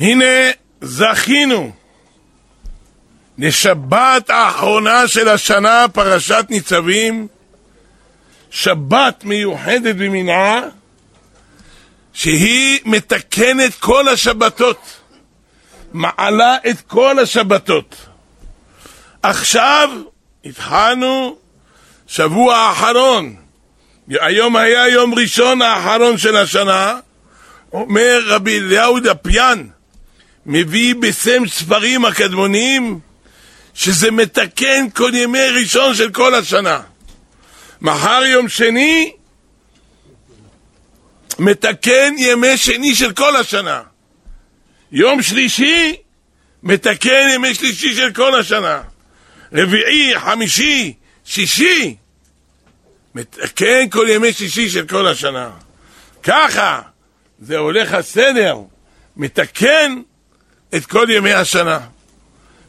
הנה זכינו. לשבת האחרונה של השנה, פרשת ניצבים, שבת מיוחדת במינה, שהיא מתקנת כל השבתות, מעלה את כל השבתות. עכשיו התחלנו שבוע האחרון, היום היה יום ראשון האחרון של השנה, אומר רבי אליהו דפיאן, מביא בסם ספרים הקדמונים, שזה מתקן כל ימי ראשון של כל השנה. מחר יום שני, מתקן ימי שני של כל השנה. יום שלישי, מתקן ימי שלישי של כל השנה. רביעי, חמישי, שישי, מתקן כל ימי שישי של כל השנה. ככה, זה הולך הסדר, מתקן את כל ימי השנה.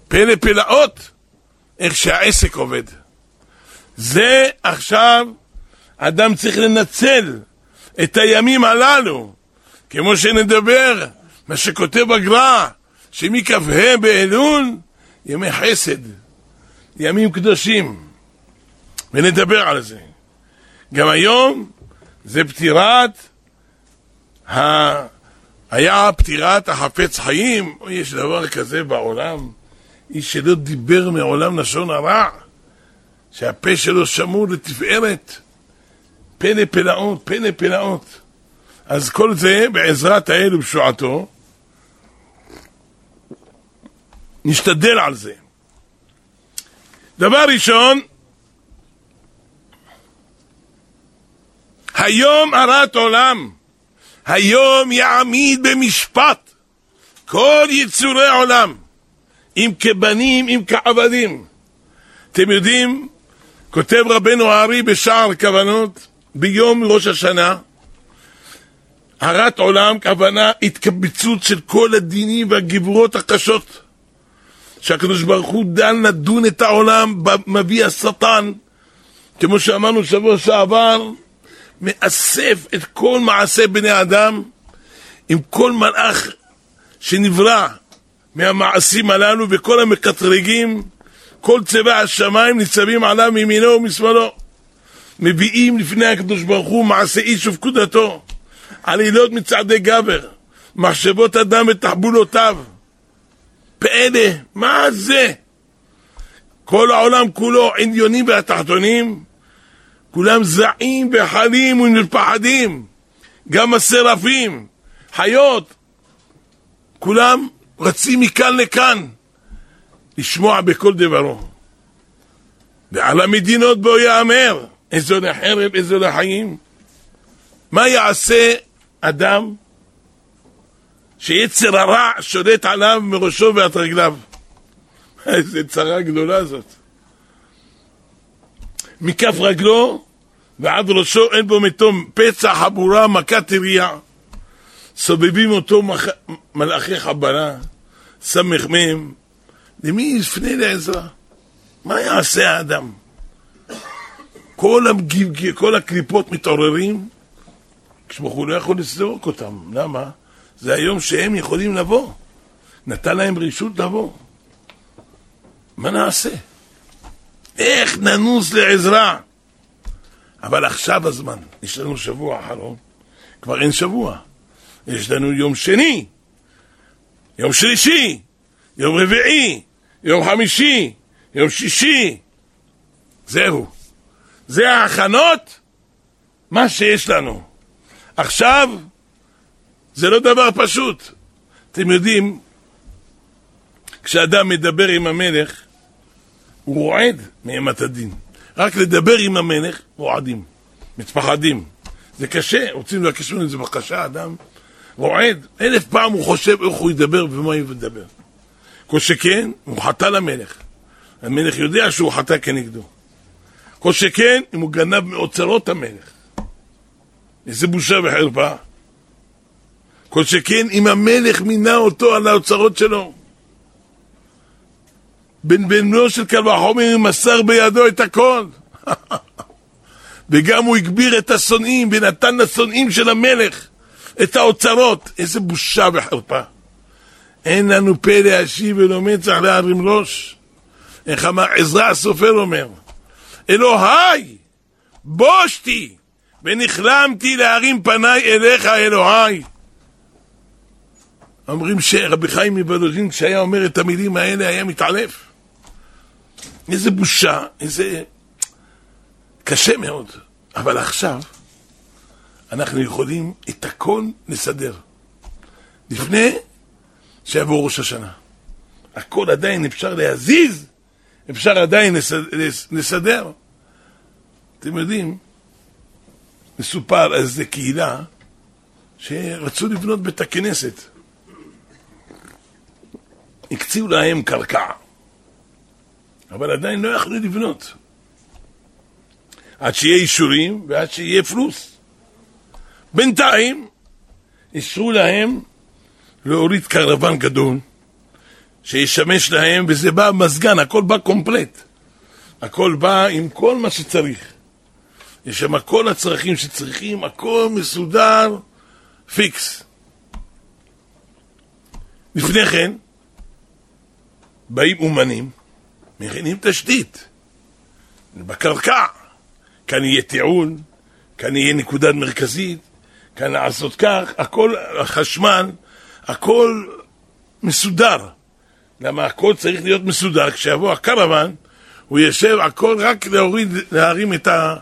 פלא פלאות, איך שהעסק עובד. זה עכשיו, אדם צריך לנצל את הימים הללו, כמו שנדבר, מה שכותב הגר"א, שמכ"ה באלול, ימי חסד, ימים קדושים, ונדבר על זה. גם היום זה פטירת, ה... היה פטירת החפץ חיים, יש דבר כזה בעולם, איש שלא דיבר מעולם לשון הרע, שהפה שלו שמור לתפארת, פלא פלאות, פלא פלאות. אז כל זה בעזרת האל ובשועתו, נשתדל על זה. דבר ראשון, היום הרת עולם, היום יעמיד במשפט כל יצורי עולם, אם כבנים, אם כעבדים. אתם יודעים, כותב רבנו הארי בשער כוונות, ביום ראש השנה, הרת עולם, כוונה התקבצות של כל הדינים והגבורות הקשות. שהקדוש ברוך הוא דן לדון את העולם, מביא השטן, כמו שאמרנו שבוע שעבר, מאסף את כל מעשה בני אדם עם כל מלאך שנברא מהמעשים הללו וכל המקטרגים, כל צבע השמיים ניצבים עליו מימינו ומשמאלו. מביאים לפני הקדוש ברוך הוא מעשה איש ופקודתו, עלילות מצעדי גבר, מחשבות אדם ותחבולותיו. פלא, מה זה? כל העולם כולו, עליונים והתחתונים, כולם זעים וחלים ומפחדים, גם השרפים, חיות, כולם רצים מכאן לכאן לשמוע בכל דברו. ועל המדינות בו יאמר, איזו לחרב, איזו לחיים. מה יעשה אדם שיצר הרע שולט עליו מראשו ועד רגליו? איזה צרה גדולה זאת. מכף רגלו ועד ראשו אין בו מתום פצע, חבורה, מכת ירייה. סובבים אותו מח... מלאכי חבלה, סמ"ם, למי יפנה לעזרה? מה יעשה האדם? כל, המגיב... כל הקליפות מתעוררים, כשברוך לא יכול לסדוק אותם. למה? זה היום שהם יכולים לבוא. נתן להם רשות לבוא. מה נעשה? איך ננוס לעזרה? אבל עכשיו הזמן, יש לנו שבוע אחרון, כבר אין שבוע. יש לנו יום שני, יום שלישי, יום רביעי, יום חמישי, יום שישי. זהו. זה ההכנות, מה שיש לנו. עכשיו, זה לא דבר פשוט. אתם יודעים, כשאדם מדבר עם המלך, הוא רועד מאימת הדין. רק לדבר עם המלך, רועדים, מתפחדים. זה קשה, רוצים לבקש ממנו איזה בקשה, אדם רועד, אלף פעם הוא חושב איך הוא ידבר ומה הוא ידבר. כל שכן, הוא חטא למלך. המלך יודע שהוא חטא כנגדו. כל שכן, אם הוא גנב מאוצרות המלך. איזה בושה וחרפה. כל שכן, אם המלך מינה אותו על האוצרות שלו. בן בנו של קל וחומר מסר בידו את הכל. וגם הוא הגביר את השונאים ונתן לשונאים של המלך את האוצרות. איזה בושה וחרפה. אין לנו פה להשיב ולא מצח להרים ראש. איך אמר עזרא הסופר אומר, אלוהי, בושתי, ונכלמתי להרים פניי אליך אלוהי. אומרים שרבי חיים מוולוז'ין כשהיה אומר את המילים האלה היה מתעלף. איזה בושה, איזה... קשה מאוד. אבל עכשיו אנחנו יכולים את הכל לסדר. לפני שיבוא ראש השנה. הכל עדיין אפשר להזיז, אפשר עדיין לסדר. אתם יודעים, מסופר על איזה קהילה שרצו לבנות בית הכנסת. הקציעו להם קרקע, אבל עדיין לא יכלו לבנות. עד שיהיה אישורים ועד שיהיה פלוס. בינתיים אישרו להם להוריד קרוון גדול שישמש להם, וזה בא מזגן, הכל בא קומפלט. הכל בא עם כל מה שצריך. יש שם כל הצרכים שצריכים, הכל מסודר, פיקס. לפני כן, באים אומנים, מכינים תשתית, בקרקע. כאן יהיה טיעון, כאן יהיה נקודה מרכזית, כאן לעשות כך, הכל, החשמל, הכל מסודר. למה הכל צריך להיות מסודר, כשיבוא הקרוון, הוא יושב הכל רק להוריד, להרים את ה...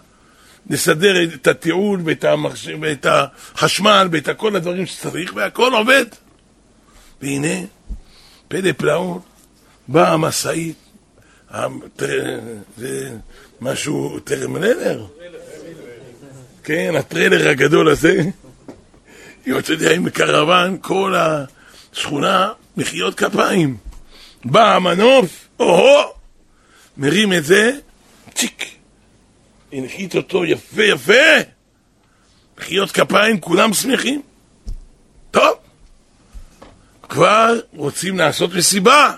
לסדר את הטיעון ואת, המחש... ואת החשמל ואת כל הדברים שצריך, והכל עובד. והנה, פלא פלאות, באה המשאית, זה משהו טרמללר, כן, הטריילר הגדול הזה, יוצא לי עם קרוון, כל השכונה, מחיאות כפיים. בא המנוף, או-הו, מרים את זה, צ'יק, הנחית אותו יפה יפה, מחיאות כפיים, כולם שמחים. טוב, כבר רוצים לעשות מסיבה.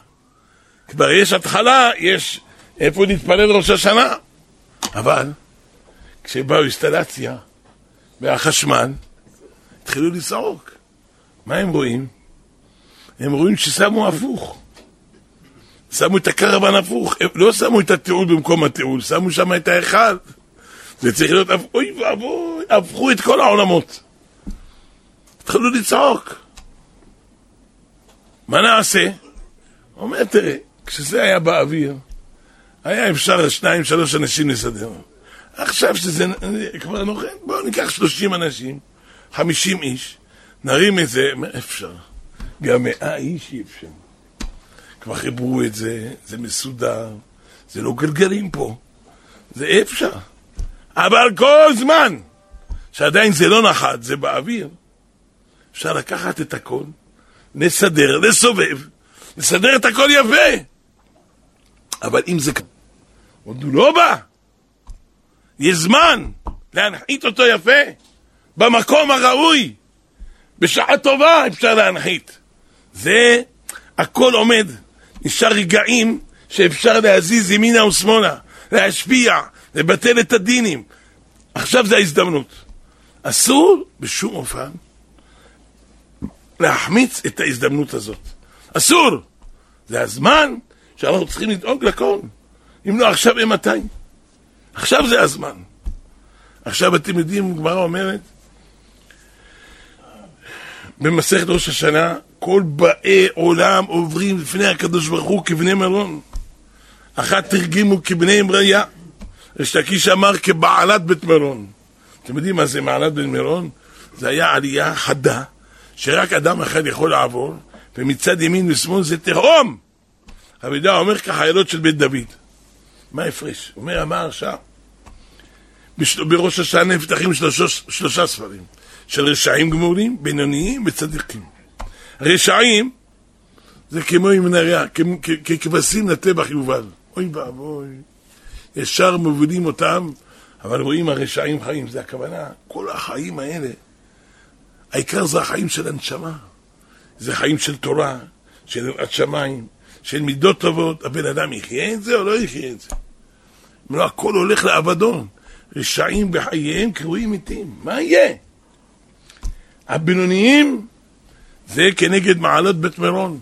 כבר יש התחלה, יש איפה להתפלל ראש השנה. אבל כשבאו אינסטלציה והחשמל, התחילו לצעוק. מה הם רואים? הם רואים ששמו הפוך. שמו את הקרוון הפוך, הם לא שמו את התיעול במקום התיעול, שמו שם את האחד. זה צריך להיות, אוי ואבוי, הפכו את כל העולמות. התחילו לצעוק. מה נעשה? אומר, תראה, כשזה היה באוויר, היה אפשר שניים, שלוש אנשים לסדר. עכשיו שזה כבר נוחן, בואו ניקח שלושים אנשים, חמישים איש, נרים את זה, מה אפשר? גם מאה איש אי אפשר. כבר חיברו את זה, זה מסודר, זה לא גלגלים פה, זה אפשר. אבל כל זמן שעדיין זה לא נחת, זה באוויר, אפשר לקחת את הכל, לסדר, לסובב, לסדר את הכל יפה. אבל אם זה... עוד הוא לא בא. יש זמן להנחית אותו יפה, במקום הראוי, בשעה טובה אפשר להנחית. זה הכל עומד. נשאר רגעים שאפשר להזיז ימינה ושמאלה, להשפיע, לבטל את הדינים. עכשיו זה ההזדמנות. אסור בשום אופן להחמיץ את ההזדמנות הזאת. אסור! זה הזמן שאנחנו צריכים לדאוג לכל. אם לא עכשיו, אימתי? עכשיו זה הזמן. עכשיו אתם יודעים, גמרא אומרת, במסכת ראש השנה, כל באי עולם עוברים לפני הקדוש ברוך הוא כבני מרון. אחת תרגימו כבני אמריה. יש לקיש אמר כבעלת בית מרון. אתם יודעים מה זה מעלת בית מרון? זה היה עלייה חדה, שרק אדם אחד יכול לעבור, ומצד ימין ושמאל זה תהום. אבידה אומר כחיילות של בית דוד. מה ההפרש? אומר אמר שם. בראש השנה נפתחים שלוש, שלושה ספרים, של רשעים גמורים, בינוניים וצדיקים. רשעים זה כמו עם נריה, ככבשים לטבח יובל. אוי ואבוי, ישר מובילים אותם, אבל רואים הרשעים חיים, זה הכוונה, כל החיים האלה, העיקר זה החיים של הנשמה, זה חיים של תורה, של יראת שמיים, של מידות טובות, הבן אדם יחיה את זה או לא יחיה את זה? אם לא, הכל הולך לאבדון. רשעים בחייהם קרויים מתים. מה יהיה? הבינוניים זה כנגד מעלות בית מירון.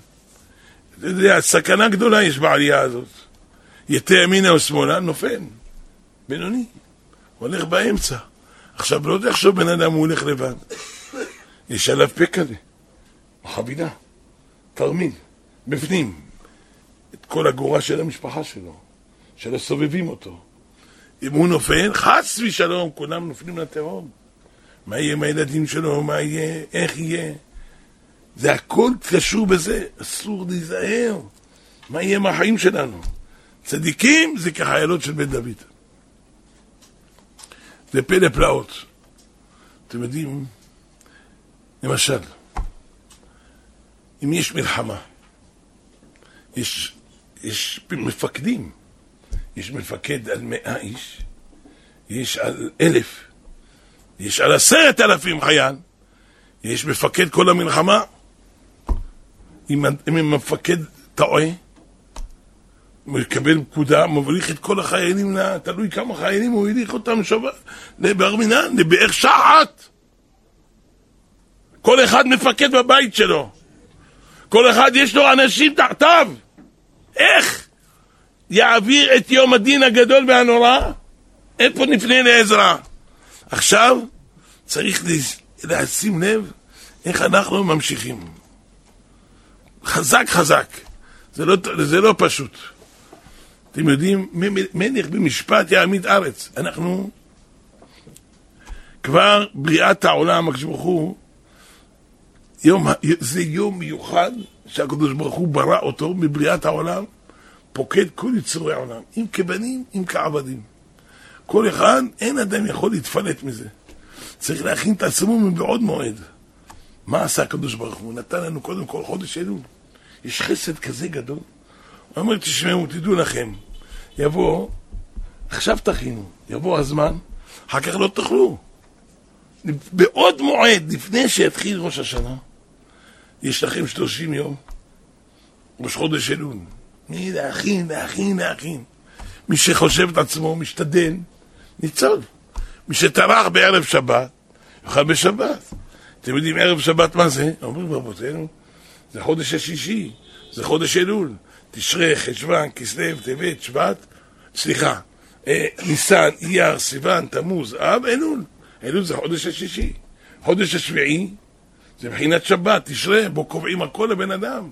אתה יודע, סכנה גדולה יש בעלייה הזאת. יתה ימינה או שמאלה, נופל. בינוני. הולך באמצע. עכשיו, לא תחשוב בן אדם הוא הולך לבד. יש עליו פה כזה. חבילה. תרמיל. בפנים. כל הגורה של המשפחה שלו. של הסובבים אותו. אם הוא נופל, חס ושלום, כולם נופלים לתהום. מה יהיה עם הילדים שלו, מה יהיה, איך יהיה. זה הכל קשור בזה, אסור להיזהר. מה יהיה מהחיים שלנו? צדיקים זה כחיילות של בן דוד. זה פלא פלאות. אתם יודעים, למשל, אם יש מלחמה, יש, יש מפקדים, יש מפקד על מאה איש, יש על אלף, יש על עשרת אלפים חייל, יש מפקד כל המלחמה. אם, אם המפקד טועה, יקבל פקודה, מבריך את כל החיילים, תלוי כמה חיילים הוא הליך אותם שבת, לבר מינן, לבאר שחת. כל אחד מפקד בבית שלו. כל אחד יש לו אנשים תחתיו. איך יעביר את יום הדין הגדול והנורא? איפה נפנה לעזרה? עכשיו צריך לשים לב איך אנחנו ממשיכים. חזק חזק. זה לא, זה לא פשוט. אתם יודעים, מלך במשפט יעמיד ארץ. אנחנו כבר בריאת העולם, הקדוש ברוך הוא, זה יום מיוחד שהקדוש ברוך הוא ברא אותו מבריאת העולם, פוקד כל יצורי העולם, אם כבנים, אם כעבדים. כל אחד, אין אדם יכול להתפלט מזה. צריך להכין את עצמו מבעוד מועד. מה עשה הקדוש ברוך הוא? נתן לנו קודם כל חודש אלול. יש חסד כזה גדול. הוא אומר, תשמעו, תדעו לכם, יבוא, עכשיו תכינו, יבוא הזמן, אחר כך לא תאכלו. בעוד מועד, לפני שיתחיל ראש השנה, יש לכם שלושים יום, ראש חודש אלול. מי להכין, להכין, להכין. מי שחושב את עצמו, משתדל, ניצול. מי שטרח בערב שבת, יאכל בשבת. אתם יודעים ערב שבת מה זה? אומרים רבותינו, זה חודש השישי, זה חודש אלול. תשרי, חשוון, כסלו, טבת, שבט, סליחה, אה, ניסן, אייר, סיוון, תמוז, אב, אלול. אלול זה חודש השישי. חודש השביעי זה מבחינת שבת, תשרה, בו קובעים הכל לבן אדם.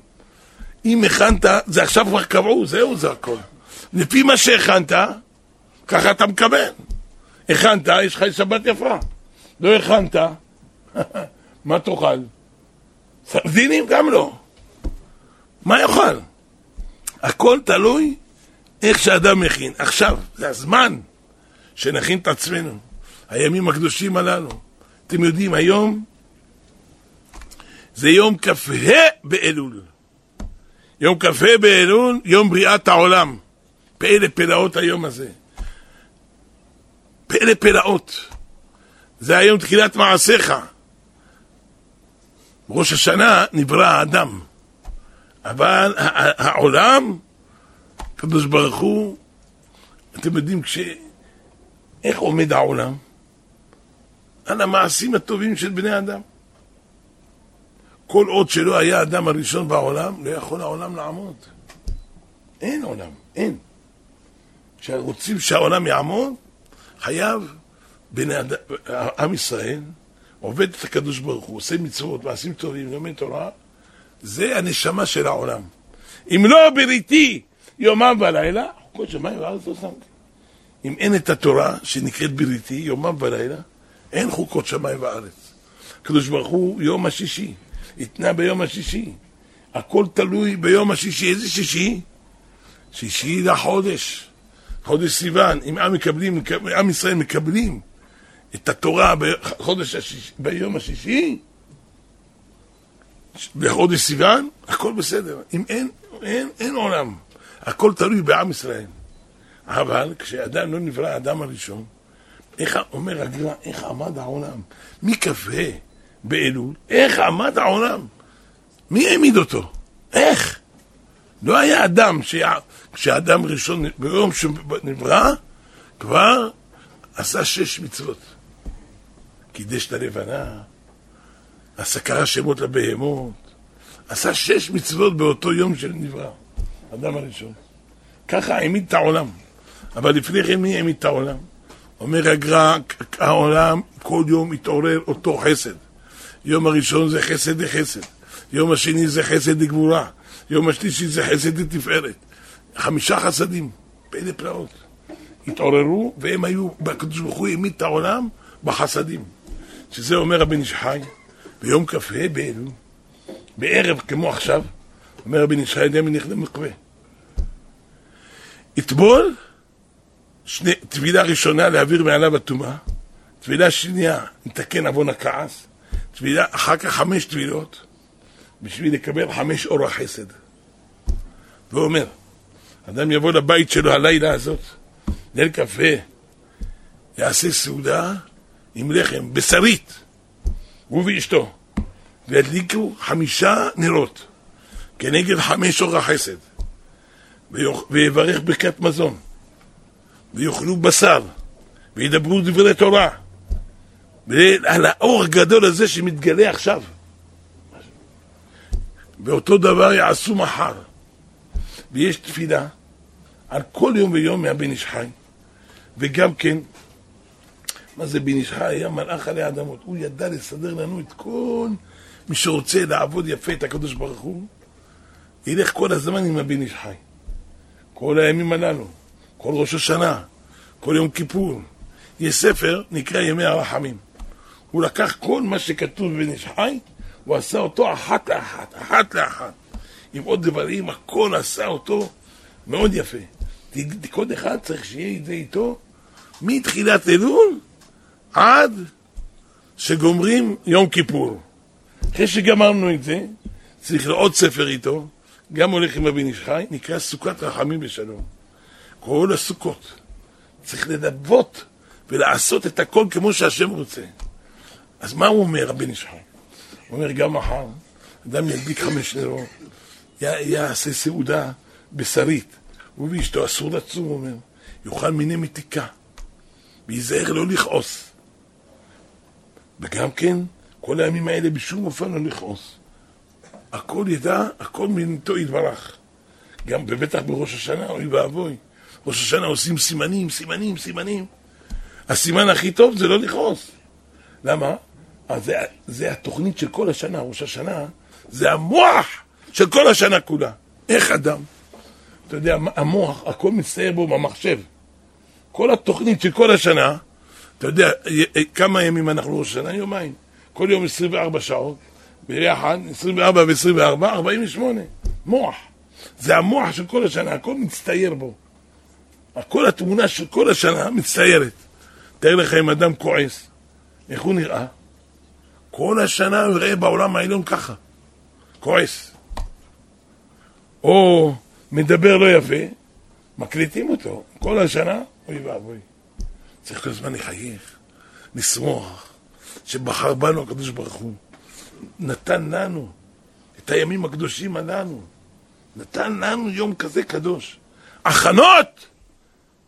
אם הכנת, זה עכשיו כבר קבעו, זהו, זה הכל. לפי מה שהכנת, ככה אתה מקבל. הכנת, יש לך שבת יפה. לא הכנת, מה תאכל? סרדינים גם לא. מה יאכל? הכל תלוי איך שאדם מכין. עכשיו, זה הזמן שנכין את עצמנו. הימים הקדושים הללו. אתם יודעים, היום זה יום כ"ה באלול. יום כ"ה באלול, יום בריאת העולם. פלא פלאות היום הזה. פלא פלאות. זה היום תחילת מעשיך. ראש השנה נברא האדם. אבל העולם, הקדוש ברוך הוא, אתם יודעים, כש... איך עומד העולם? על המעשים הטובים של בני אדם. כל עוד שלא היה האדם הראשון בעולם, לא יכול העולם לעמוד. אין עולם, אין. כשרוצים שהעולם יעמוד, חייב בני אדם, עם ישראל עובד את הקדוש ברוך הוא, עושה מצוות, מעשים טובים, לומד תורה, זה הנשמה של העולם. אם לא בריתי יומם ולילה, חוקות שמיים וארץ לא שמתי. אם אין את התורה שנקראת בריתי, יומם ולילה, אין חוקות שמיים וארץ. הקדוש ברוך הוא יום השישי, התנה ביום השישי. הכל תלוי ביום השישי. איזה שישי? שישי לחודש. חודש סיוון. אם עם, מקבלים, עם ישראל מקבלים את התורה בחודש השישי, ביום השישי, בחודש סיוון, הכל בסדר. אם אין, אין, אין עולם. הכל תלוי בעם ישראל. אבל כשאדם לא נברא האדם הראשון, איך אומר הגר"א, איך עמד העולם? מכ"ה באלול, איך עמד העולם? מי העמיד אותו? איך? לא היה אדם, כשאדם ראשון, ביום שנברא, כבר עשה שש מצוות. קידש את הלבנה, עשה קרא שמות לבהמות, עשה שש מצוות באותו יום של נברא, אדם הראשון. ככה העמיד את העולם. אבל לפני כן מי העמיד את העולם? אומר הגר"א, העולם כל יום מתעורר אותו חסד. יום הראשון זה חסד לחסד, יום השני זה חסד לגבורה, יום השלישי זה חסד לתפארת. חמישה חסדים, פלא פלאות. התעוררו, והם היו, הקדוש ברוך הוא העמיד את העולם בחסדים. שזה אומר הבן איש חי, ביום כ"ה באלול, בערב כמו עכשיו, אומר הבן איש חי, דמי נכנע מקווה. יטבול, שני, טבילה ראשונה להעביר מעליו הטומאה, טבילה שנייה נתקן עוון הכעס, טבילה, אחר כך חמש טבילות, בשביל לקבל חמש אור החסד. והוא אומר, אדם יבוא לבית שלו הלילה הזאת, ליל קפה, יעשה סעודה עם לחם, בשרית, הוא ואשתו, וידליקו חמישה נרות כנגד חמש אור החסד, ויברך ברכת מזון, ויאכלו בשר, וידברו דברי תורה, ועל האור הגדול הזה שמתגלה עכשיו. ואותו דבר יעשו מחר. ויש תפילה על כל יום ויום מהבן איש חי. וגם כן, מה זה בן איש חי? היה מלאך עלי אדמות. הוא ידע לסדר לנו את כל מי שרוצה לעבוד יפה את הקדוש ברוך הוא, ילך כל הזמן עם הבן איש חי. כל הימים הללו, כל ראש השנה, כל יום כיפור. יש ספר, נקרא ימי הרחמים. הוא לקח כל מה שכתוב איש חי, הוא עשה אותו אחת לאחת, אחת לאחת. עם עוד דברים, הכל עשה אותו מאוד יפה. כל אחד צריך שיהיה את זה איתו מתחילת אלול עד שגומרים יום כיפור. אחרי שגמרנו את זה, צריך לעוד ספר איתו, גם הולך עם אבי איש חי, נקרא סוכת רחמים בשלום. כל הסוכות. צריך ללוות ולעשות את הכל כמו שהשם רוצה. אז מה הוא אומר, רבי איש חי? הוא אומר, גם מחר, אדם ידביק חמש נרות, יעשה סעודה בשרית, הוא ואשתו אסור לצום, הוא אומר, יאכל מיני מתיקה, וייזהר לא לכעוס. וגם כן, כל הימים האלה בשום אופן לא לכעוס. הכל ידע, הכל מנתו יתברך. גם בבטח בראש השנה, אוי ואבוי. ראש השנה עושים סימנים, סימנים, סימנים. הסימן הכי טוב זה לא לכעוס. למה? אז זה, זה התוכנית של כל השנה, ראש השנה, זה המוח של כל השנה כולה. איך אדם? אתה יודע, המוח, הכל מצטייר בו במחשב. כל התוכנית של כל השנה, אתה יודע, כמה ימים אנחנו ראש השנה? יומיים. כל יום 24 שעות, ביחד, 24 ו-24, 48. מוח. זה המוח של כל השנה, הכל מצטייר בו. כל התמונה של כל השנה מצטיירת. תאר לך אם אדם כועס, איך הוא נראה? כל השנה הוא יראה בעולם העליון ככה, כועס. או מדבר לא יפה, מקליטים אותו. כל השנה, אוי ואבוי. צריך כל הזמן לחייך, לשמוח, שבחר בנו הקדוש ברוך הוא. נתן לנו את הימים הקדושים הללו. נתן לנו יום כזה קדוש. הכנות!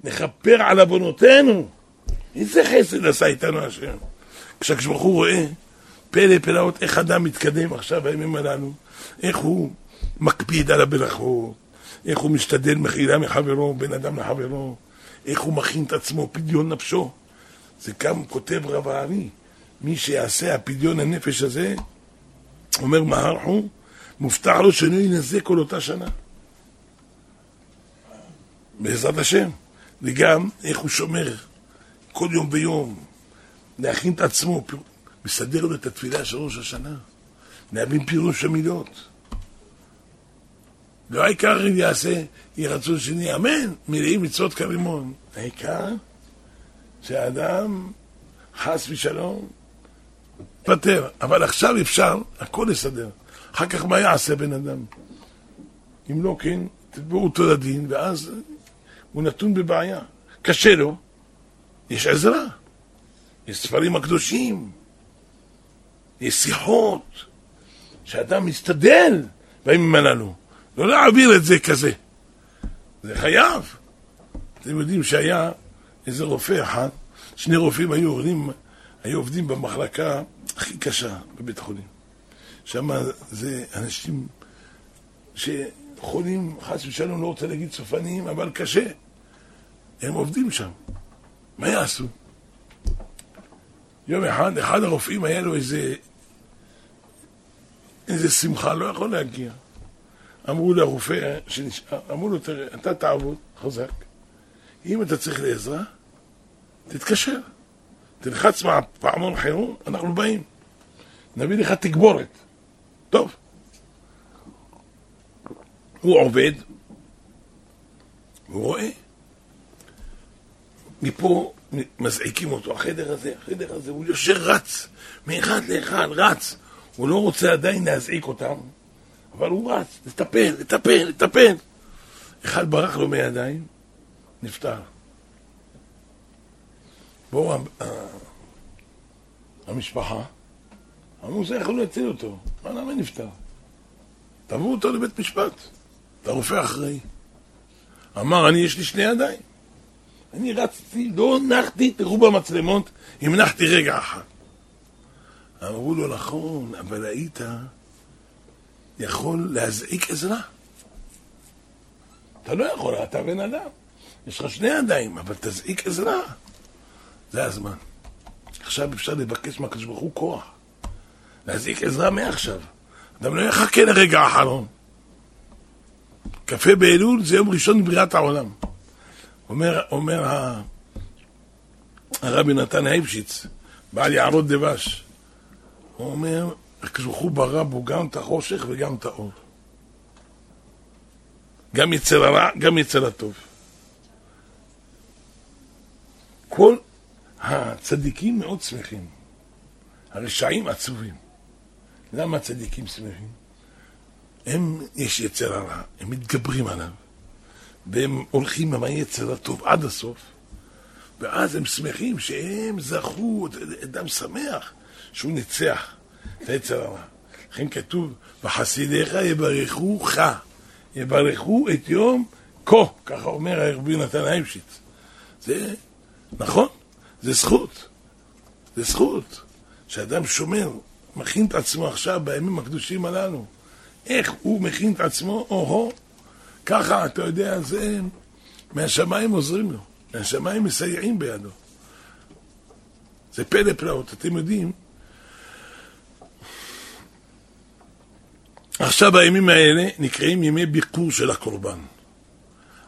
נכפר על עוונותינו. איזה חסד עשה איתנו השם. כשהקדוש ברוך הוא רואה פלא פלאות איך אדם מתקדם עכשיו בימים הללו, איך הוא מקפיד על הברכות, איך הוא משתדל מחילה מחברו, בין אדם לחברו, איך הוא מכין את עצמו, פדיון נפשו. זה גם כותב רב הארי, מי שיעשה הפדיון הנפש הזה, אומר מהר הוא, מובטח לו שלא ינזק כל אותה שנה. בעזרת השם. וגם איך הוא שומר כל יום ויום, להכין את עצמו, מסדר לו את התפילה של ראש השנה, להבין פירוש המילות. לא העיקר אם יעשה, יהי רצון שני, אמן, מלאים מצוות כרימון. העיקר שהאדם חס ושלום פטר, אבל עכשיו אפשר הכל לסדר. אחר כך מה יעשה בן אדם? אם לא כן, תתבעו אותו לדין, ואז הוא נתון בבעיה. קשה לו, יש עזרה, יש ספרים הקדושים, יש שיחות, שאדם מסתדל בימים הללו. לא להעביר את זה כזה. זה חייב. אתם יודעים שהיה איזה רופא אחד, שני רופאים היו עובדים, היו עובדים במחלקה הכי קשה בבית החולים. שם זה אנשים שחולים, חס ושלום, לא רוצה להגיד סופניים, אבל קשה. הם עובדים שם. מה יעשו? יום אחד, אחד הרופאים היה לו איזה, איזה שמחה, לא יכול להגיע. אמרו לרופא שנשאר, אמרו לו, תראה, אתה תעבוד חזק. אם אתה צריך לעזרה, תתקשר. תלחץ מהפעמון חירום, אנחנו באים. נביא לך תגבורת. טוב. הוא עובד, הוא רואה. מפה מזעיקים אותו, החדר הזה, החדר הזה, הוא יושב רץ, מאחד לאחד, רץ. הוא לא רוצה עדיין להזעיק אותם, אבל הוא רץ, לטפל, לטפל, לטפל. אחד ברח לו מידיים, נפטר. בואו המשפחה, אמרו, זה יכול להציל אותו. מה, למה נפטר? תבואו אותו לבית משפט, אתה רופא אחראי. אמר, אני, יש לי שני ידיים. אני רצתי, לא נחתי, תראו במצלמות, המנחתי רגע אחד. אמרו לו, נכון, אבל היית יכול להזעיק עזרה. אתה לא יכול, אתה בן אדם. יש לך שני ידיים, אבל תזעיק עזרה. זה הזמן. עכשיו אפשר לבקש מהקדוש ברוך הוא כוח. להזעיק עזרה מעכשיו. אדם לא יחכה לרגע האחרון. כ"ה באלול זה יום ראשון בבריאת העולם. אומר, אומר הרבי נתן הייבשיץ, בעל יערות דבש, הוא אומר, הקדוש ברא בו גם את החושך וגם את האור. גם יצר הרע, גם יצר הטוב. כל הצדיקים מאוד שמחים, הרשעים עצובים. למה הצדיקים שמחים? הם, יש יצר הרע, הם מתגברים עליו, והם הולכים עם היצר הטוב עד הסוף, ואז הם שמחים שהם זכו, אדם שמח שהוא ניצח את היצר הרע. לכן כתוב, וחסידיך יברכוך, יברכו את יום כה, ככה אומר הרבי נתן אייבשיץ. זה נכון, זה זכות. זה זכות. שאדם שומר, מכין את עצמו עכשיו בימים הקדושים הללו. איך הוא מכין את עצמו, או-הו, ככה, אתה יודע, זה מהשמיים עוזרים לו, מהשמיים מסייעים בידו. זה פלא פלאות, אתם יודעים. עכשיו הימים האלה נקראים ימי ביקור של הקורבן.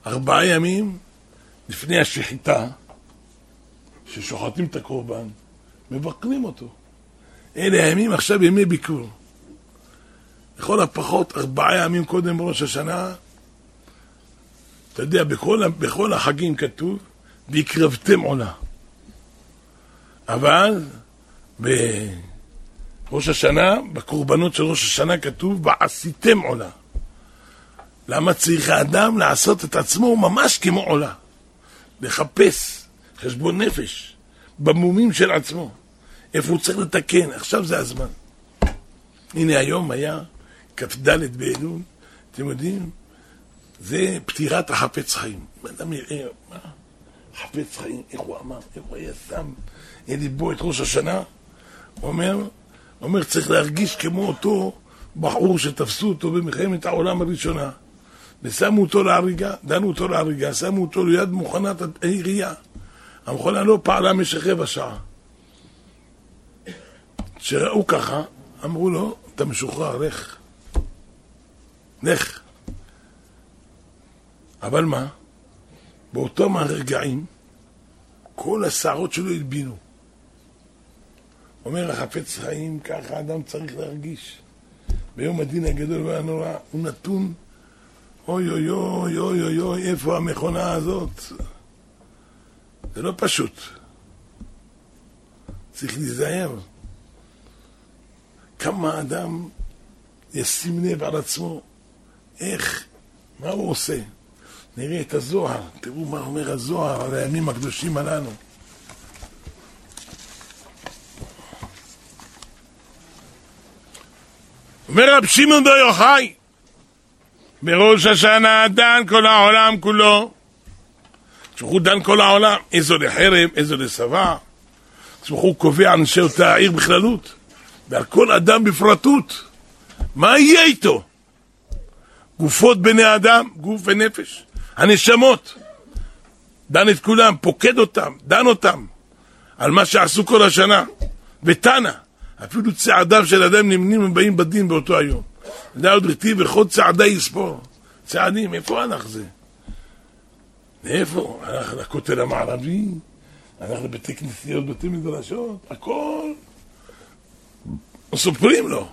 ארבעה ימים לפני השחיטה, ששוחטים את הקורבן, מבקרים אותו. אלה הימים עכשיו ימי ביקור. לכל הפחות ארבעה ימים קודם ראש השנה, אתה יודע, בכל, בכל החגים כתוב, והקרבתם עולה. אבל בראש השנה, בקורבנות של ראש השנה כתוב, ועשיתם עולה. למה צריך האדם לעשות את עצמו ממש כמו עולה? לחפש חשבון נפש, במומים של עצמו, איפה הוא צריך לתקן, עכשיו זה הזמן. הנה היום היה כ"ד באלול, אתם יודעים, זה פטירת החפץ חיים. אדם יראה, מה? חפץ חיים, איך הוא אמר, איך הוא היה שם ליבו את ראש השנה, הוא אומר, אומר, צריך להרגיש כמו אותו בחור שתפסו אותו במלחמת העולם הראשונה. ושמו אותו להריגה, דנו אותו להריגה, שמו אותו ליד מוכנת העירייה. המכונה לא פעלה במשך רבע שעה. כשראו ככה, אמרו לו, אתה משוחרר, לך. לך. אבל מה? באותם הרגעים, כל השערות שלו הלבינו. אומר החפץ חיים, ככה אדם צריך להרגיש. ביום הדין הגדול והנורא, הוא נתון, אוי אוי אוי אוי אוי אוי, איפה המכונה הזאת? זה לא פשוט. צריך להיזהר. כמה אדם ישים לב על עצמו, איך, מה הוא עושה. נראה את הזוהר, תראו מה אומר הזוהר על הימים הקדושים הללו. אומר רב שמעון בר יוחאי, בראש השנה דן כל העולם כולו הוא דן כל העולם, איזו לחרם, איזו לשבע. הוא קובע אנשי אותה העיר בכללות, ועל כל אדם בפרטות. מה יהיה איתו? גופות בני אדם, גוף ונפש. הנשמות. דן את כולם, פוקד אותם, דן אותם על מה שעשו כל השנה. ותנא, אפילו צעדיו של אדם נמנים ובאים בדין באותו היום. זה עוד כתיב, וכל צעדי יספור. צעדים, איפה הלך זה? מאיפה? הלך לכותל המערבי, הלך לבתי כנסיות, בתי מדרשות, הכל. סופרים לו.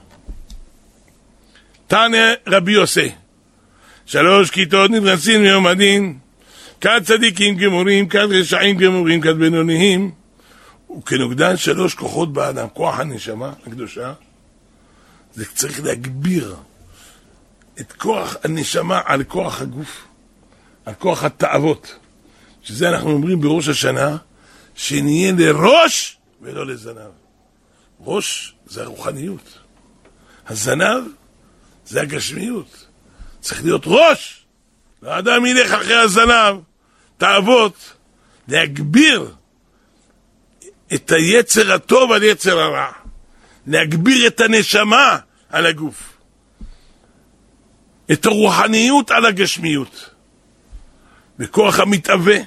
תנא רבי יוסי, שלוש כיתות נדרסים מיום הדין, כד צדיקים גמורים, כד רשעים גמורים, כד בינוניים, וכנוגדן שלוש כוחות באדם, כוח הנשמה הקדושה, זה צריך להגביר את כוח הנשמה על כוח הגוף, על כוח התאוות. שזה אנחנו אומרים בראש השנה, שנהיה לראש ולא לזנב. ראש זה הרוחניות, הזנב זה הגשמיות. צריך להיות ראש. האדם ילך אחרי הזנב, תאוות, להגביר את היצר הטוב על יצר הרע, להגביר את הנשמה על הגוף, את הרוחניות על הגשמיות. בכוח המתאווה,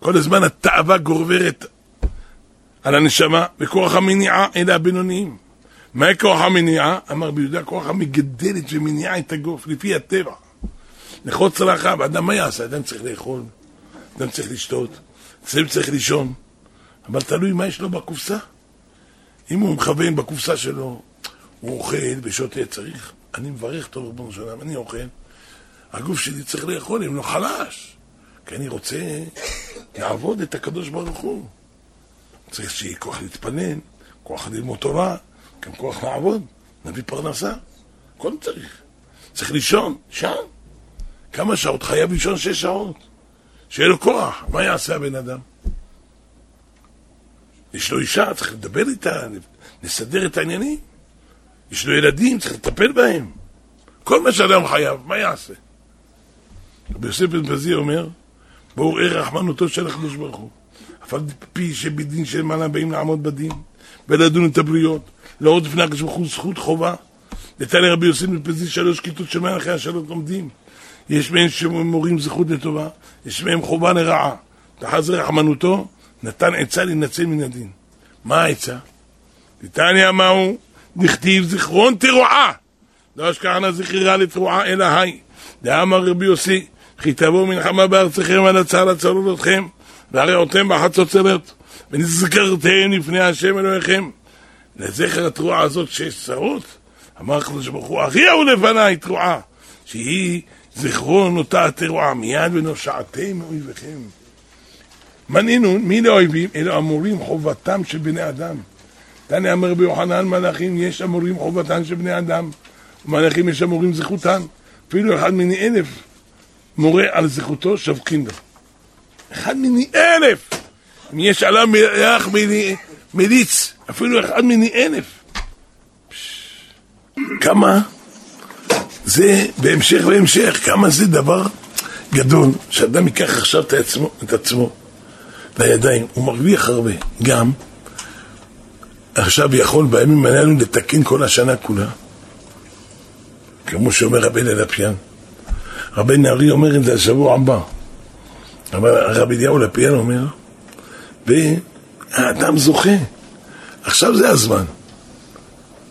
כל הזמן התאווה גוברת על הנשמה, וכוח המניעה אלה הבינוניים. מה כוח המניעה? אמר ביהודה, כוח המגדלת ומניעה את הגוף, לפי הטבע. לחוץ רחב, אדם מה יעשה? אדם צריך לאכול, אדם צריך לשתות, אדם צריך לישון, אבל תלוי מה יש לו בקופסה. אם הוא מכוון בקופסה שלו, הוא אוכל ושותה, צריך. אני מברך טוב ריבונו של אני אוכל. הגוף שלי צריך לאכול, אם לא חלש. כי אני רוצה לעבוד את הקדוש ברוך הוא. צריך שיהיה כוח להתפלל, כוח ללמוד תורה, גם כוח לעבוד, נביא פרנסה. הכל צריך. צריך לישון, שם. כמה שעות? חייב לישון שש שעות. שיהיה לו כוח. מה יעשה הבן אדם? יש לו אישה, צריך לדבר איתה, לסדר את העניינים. יש לו ילדים, צריך לטפל בהם. כל מה שאדם חייב, מה יעשה? רבי יוסף בן פזי אומר, בואו ראה רחמנותו של הקדוש ברוך הוא. אף על פי שבדין של מעלה באים לעמוד בדין ולדון את הבריות, להראות לפני הקדוש ברוך הוא זכות חובה. נתן לרבי יוסף בן פזי שלוש כיתות שמיים אחרי השלוש לומדים. יש מהם שמורים זכות לטובה, יש מהם חובה לרעה. תחת זה רחמנותו, נתן עצה להינצל מן הדין. מה העצה? נתניה מהו? נכתיב זיכרון תרועה. לא אשכחנה זכירה לתרועה אלא היי. דאמר רבי יוסי, כי תבואו מלחמה בארציכם על הצער הצרורות והראותם בחצוצרת, ונזכרתם לפני השם אלוהיכם. לזכר התרועה הזאת שיש צרות, אמר הקדוש ברוך הוא, הכריעו לפניי תרועה, שהיא זכרון אותה התרועה, מיד ונושעתם מאויביכם. מנינו, מי לאויבים? אלו אמורים חובתם של בני אדם. תנא אמר ביוחנן מלאכים, יש אמורים חובתם של בני אדם, ומלאכים יש אמורים זכותם. אפילו אחד מני אלף מורה על זכותו, שבקין לו. אחד מני אלף! אם יש עליו מלאך מליץ, אפילו אחד מני אלף. כמה זה בהמשך והמשך, כמה זה דבר גדול, שאדם ייקח עכשיו את עצמו, את עצמו לידיים, הוא מרוויח הרבה. גם עכשיו יכול בימים הללו לתקן כל השנה כולה. כמו שאומר רבי ללפיאן. רבי נהרי אומר את זה השבוע הבא. אבל הרב אליהו לפיאן אומר, והאדם זוכה. עכשיו זה הזמן.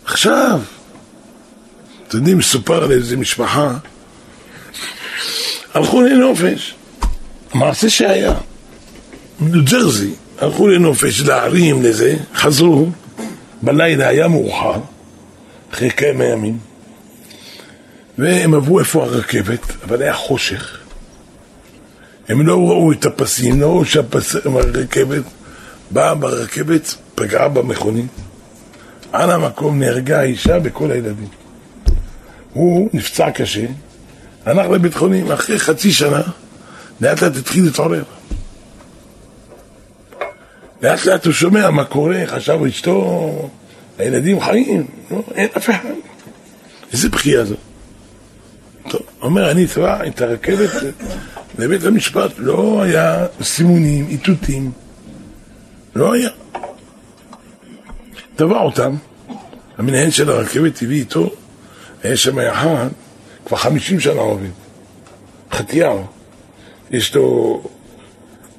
עכשיו. אתם יודעים, סופר על איזה משפחה, הלכו לנופש. מעשה שהיה. ניו ג'רזי, הלכו לנופש, לערים, לזה, חזרו, בלילה היה מאוחר, אחרי כמה ימים, והם עברו איפה הרכבת, אבל היה חושך. הם לא ראו את הפסים, לא ראו שהרכבת באה ברכבת, פגעה במכונית. על המקום נהרגה האישה וכל הילדים. הוא נפצע קשה, הלך לבית חולים, אחרי חצי שנה, לאט לאט התחיל להתעורר. לאט לאט הוא שומע מה קורה, חשב אשתו, הילדים חיים, לא, אין אף אחד. איזה בכייה זו. טוב, אומר, אני אתבע את הרכבת לבית המשפט, לא היה סימונים, איתותים, לא היה. תבע אותם, המנהל של הרכבת הביא איתו יש שם אחד, כבר חמישים שנה עובד, חטיאר, יש לו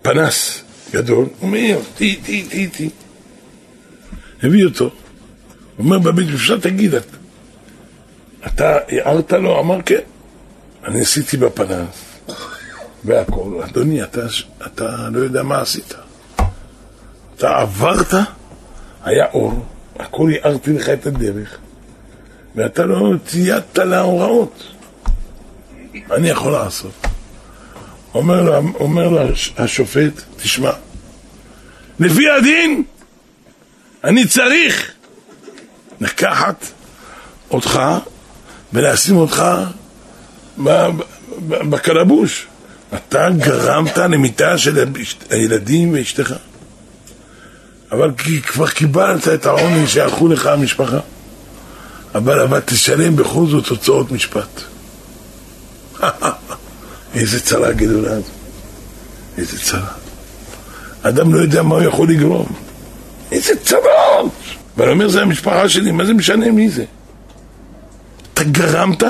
פנס גדול, הוא מעיר, טי, טי, טי, טי. הביא אותו, אומר בבית משפט, תגיד, אתה הערת לו? אמר כן. אני עשיתי בפנס, והכל. אדוני, אתה, אתה לא יודע מה עשית. אתה עברת, היה אור, הכל הארתי לך את הדרך, ואתה לא ציידת להוראות. אני יכול לעשות. אומר לו, אומר לו השופט, תשמע, לפי הדין, אני צריך לקחת אותך ולשים אותך בקלבוש. אתה גרמת למיטה של הילדים ואשתך. אבל כי כבר קיבלת את העוני שהלכו לך המשפחה. אבל, אבל תשלם בכל זאת הוצאות משפט. איזה צרה גדולה זו. איזה צרה. אדם לא יודע מה הוא יכול לגרום. איזה צרות! ואני אומר, זה המשפחה שלי, מה זה משנה מי זה? אתה גרמת?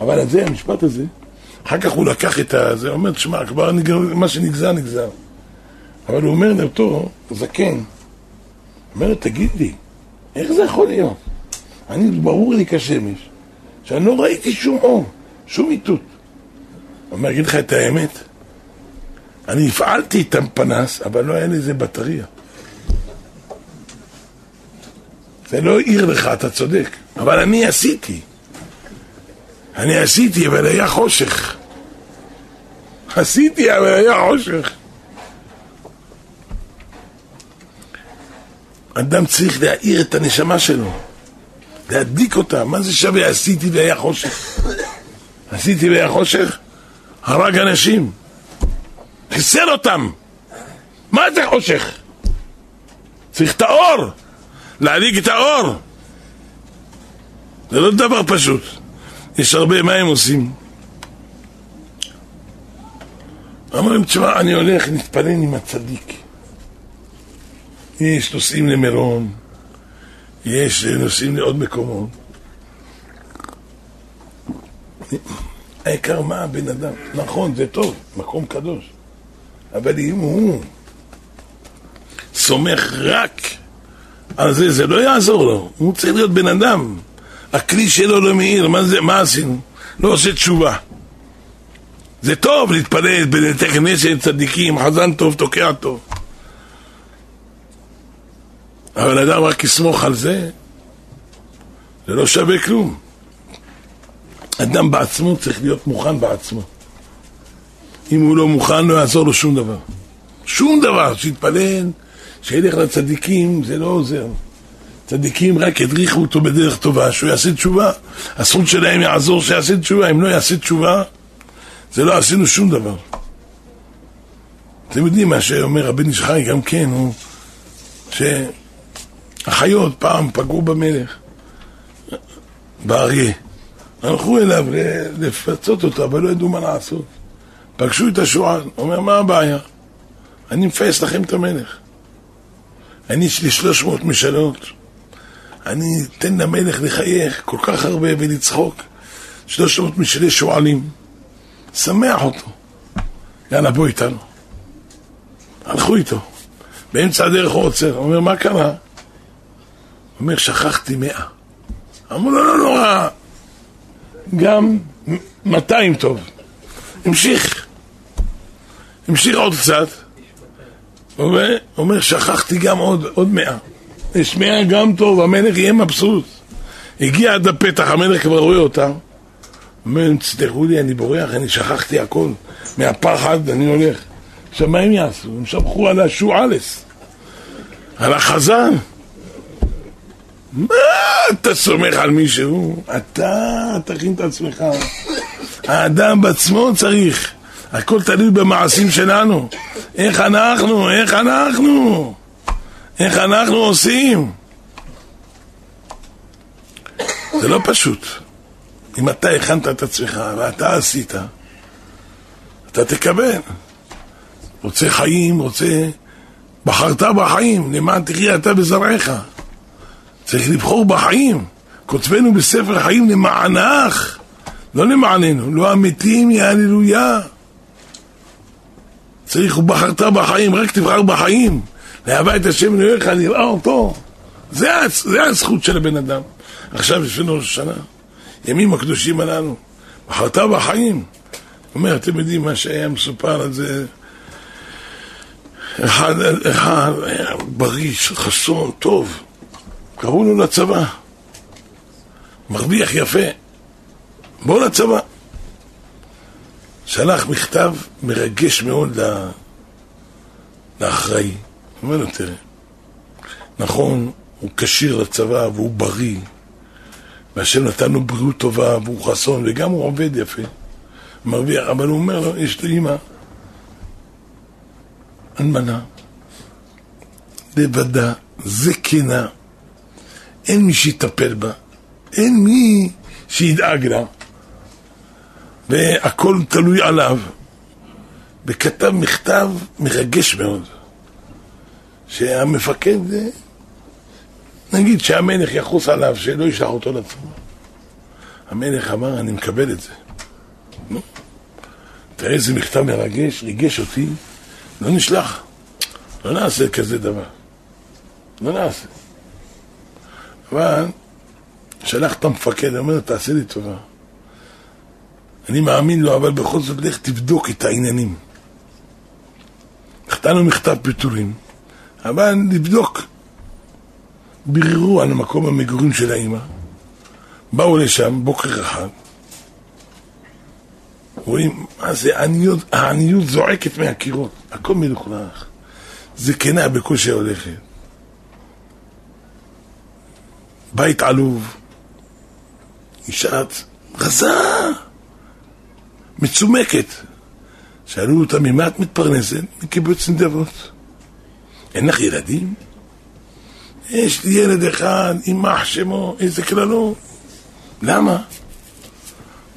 אבל זה, המשפט הזה, אחר כך הוא לקח את זה, הוא אומר, תשמע, כבר נגר, מה שנגזר, נגזר. אבל הוא אומר לאותו זקן, אומר, תגיד לי, איך זה יכול להיות? אני, ברור לי כשמש, שאני לא ראיתי שום אור, שום איתות. הוא אומר, אגיד לך את האמת, אני הפעלתי את הפנס, אבל לא היה לי איזה בטריה. זה לא העיר לך, אתה צודק, אבל אני עשיתי. אני עשיתי, אבל היה חושך. עשיתי, אבל היה חושך. אדם צריך להאיר את הנשמה שלו, להדליק אותה. מה זה שווה עשיתי והיה חושך? עשיתי והיה חושך? הרג אנשים, חיסל אותם. מה זה חושך? צריך את האור, להדליק את האור. זה לא דבר פשוט. יש הרבה, מה הם עושים? אמרים, תשמע, אני הולך להתפלל עם הצדיק. יש נוסעים למירון, יש נוסעים לעוד מקומות. העיקר מה הבן אדם, נכון, זה טוב, מקום קדוש, אבל אם הוא סומך רק על זה, זה לא יעזור לו, הוא צריך להיות בן אדם. הכלי שלו לא מאיר, מה, זה, מה עשינו? לא עושה תשובה. זה טוב להתפלל בבתי כנסת צדיקים, חזן טוב, תוקע טוב. אבל אדם רק יסמוך על זה, זה לא שווה כלום. אדם בעצמו צריך להיות מוכן בעצמו. אם הוא לא מוכן, לא יעזור לו שום דבר. שום דבר, שיתפלל, שילך לצדיקים, זה לא עוזר. צדיקים רק הדריכו אותו בדרך טובה, שהוא יעשה תשובה. הזכות שלהם יעזור שיעשה תשובה. אם לא יעשה תשובה, זה לא עשינו שום דבר. אתם יודעים מה שאומר הבן איש חי גם כן, הוא שהחיות פעם פגעו במלך, באריה. הלכו אליו לפצות אותו, אבל לא ידעו מה לעשות. פגשו את השועל, אומר, מה הבעיה? אני מפייס לכם את המלך. אני יש לי שלוש מאות משאלות. אני אתן למלך לחייך כל כך הרבה ולצחוק. שלוש מאות משלי שועלים. שמח אותו. יאללה, בוא איתנו. הלכו איתו. באמצע הדרך הוא עוצר. אומר, מה קרה? אומר, שכחתי מאה. אמרו לו, לא נורא. גם 200 טוב. המשיך. המשיך עוד קצת. הוא אומר, שכחתי גם עוד, עוד מאה. יש מאה גם טוב, המלך יהיה מבסוט. הגיע עד הפתח, המלך כבר רואה אותם. אומר, תסלחו לי, אני בורח, אני שכחתי הכל. מהפחד אני הולך. עכשיו, מה הם יעשו? הם שמחו על השועלס, על החזן. מה אתה סומך על מישהו? אתה תכין את עצמך. האדם בעצמו צריך. הכל תלוי במעשים שלנו. איך אנחנו, איך אנחנו, איך אנחנו עושים. זה לא פשוט. אם אתה הכנת את עצמך ואתה עשית, אתה תקבל. רוצה חיים, רוצה... בחרת בחיים, למען תחיה אתה בזרעך. צריך לבחור בחיים. כותבנו בספר חיים למענך, לא למעננו, לא המתים יהללויה. צריך, ובחרת בחיים, רק תבחר בחיים. לאהבה את השם אלוהיך, נראה אותו. זה, זה הזכות של הבן אדם. עכשיו יש לנו השנה, ימים הקדושים הללו. בחרת בחיים. אומר, אתם יודעים מה שהיה מסופר על זה? אחד, אחד בריא, חסון, טוב. קראו לו לצבא. מרוויח יפה. בוא לצבא. שלח מכתב מרגש מאוד לאחראי. אומר לו, תראה, נכון, הוא כשיר לצבא והוא בריא, והשם נתן לו בריאות טובה והוא חסון, וגם הוא עובד יפה, מרוויח, אבל הוא אומר לו, יש לי אימא, אלמנה, לבדה, זקנה, אין מי שיטפל בה, אין מי שידאג לה, והכל תלוי עליו. וכתב מכתב מרגש מאוד. שהמפקד, נגיד שהמלך יחוס עליו, שלא ישלח אותו לצבא. המלך אמר, אני מקבל את זה. נו, תראה איזה מכתב מרגש, ריגש אותי, לא נשלח. לא נעשה כזה דבר. לא נעשה. אבל שלח את המפקד, אומר לו, תעשה לי טובה. אני מאמין לו, אבל בכל זאת לך תבדוק את העניינים. נתנו מכתב פיטורים. אבל לבדוק. ביררו על מקום המגורים של האימא, באו לשם בוקר אחד, רואים, מה זה, העניות זועקת מהקירות, הכל מלוכלך, זקנה בקושי הולכת. בית עלוב, אישה רזה, מצומקת. שאלו אותה, ממה את מתפרנסת? מקיבוץ נדבות. אין לך ילדים? יש לי ילד אחד, יימח שמו, איזה קללות. למה?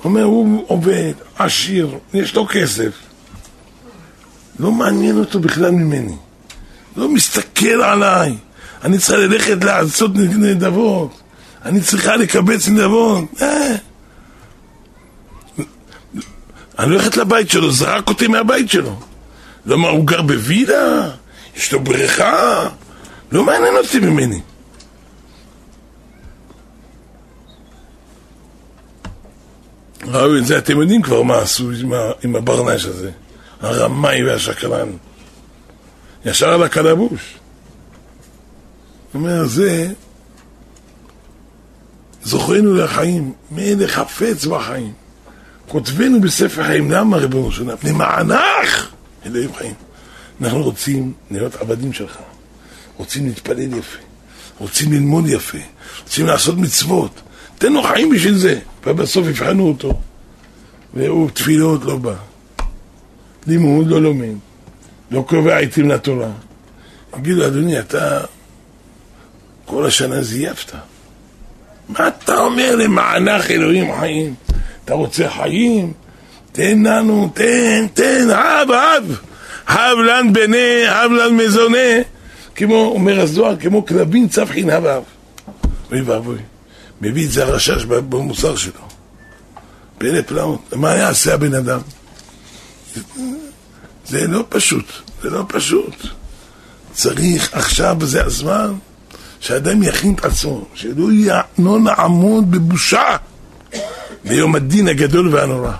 אומר, הוא עובד, עשיר, יש לו כסף. לא מעניין אותו בכלל ממני. לא מסתכל עליי. אני צריכה ללכת לעשות נדבות. אני צריכה לקבץ נדבות. אה. אני הולכת לבית שלו, זרק אותי מהבית שלו. למה, הוא גר בווילה? יש לו בריכה, לא מעניין אותי ממני. ראו את זה, אתם יודעים כבר מה עשו עם, עם הברנש הזה, הרמאי והשקרן. ישר על הקלבוש. אומר, זה זוכרנו לחיים, מלך חפץ בחיים. כותבנו בספר חיים, למה ריבונו של עולם? למענך אלוהים חיים. אנחנו רוצים להיות עבדים שלך, רוצים להתפלל יפה, רוצים ללמוד יפה, רוצים לעשות מצוות. תן לו חיים בשביל זה, ובסוף יבחנו אותו. והוא תפילות לא בא, לימוד לא לומד, לא קובע עיתים לתורה. יגידו, אדוני, אתה כל השנה זייפת. מה אתה אומר למענך אלוהים חיים? אתה רוצה חיים? תן לנו, תן, תן, אב, אב. הב לן בני, הב לן מזונה, כמו, אומר הזוהר, כמו כלבים צפחין הבב. אוי ואבוי, מביא את זה הרשש במוסר שלו. פלא פלאות, מה יעשה הבן אדם? זה לא פשוט, זה לא פשוט. צריך עכשיו, זה הזמן, שאדם יכין את עצמו, שלא לא נעמוד בבושה ליום הדין הגדול והנורא.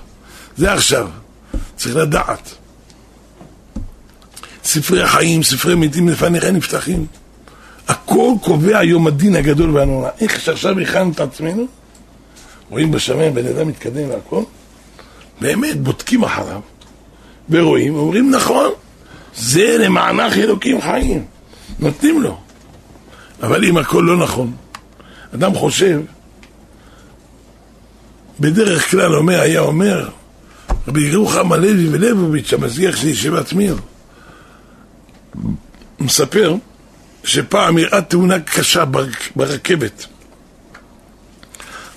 זה עכשיו, צריך לדעת. ספרי החיים, ספרי מתים לפניך נפתחים. הכל קובע יום הדין הגדול והנורא. איך שעכשיו הכנו את עצמנו, רואים בשמיים בן אדם מתקדם והכל, באמת בודקים אחריו, ורואים, אומרים נכון, זה למענך אלוקים חיים, נותנים לו. אבל אם הכל לא נכון, אדם חושב, בדרך כלל אומר, היה אומר, רבי רוחם הלוי ולבוביץ', המזגיח של ישיבת מיר, מספר שפעם אירעה תאונה קשה ברכבת.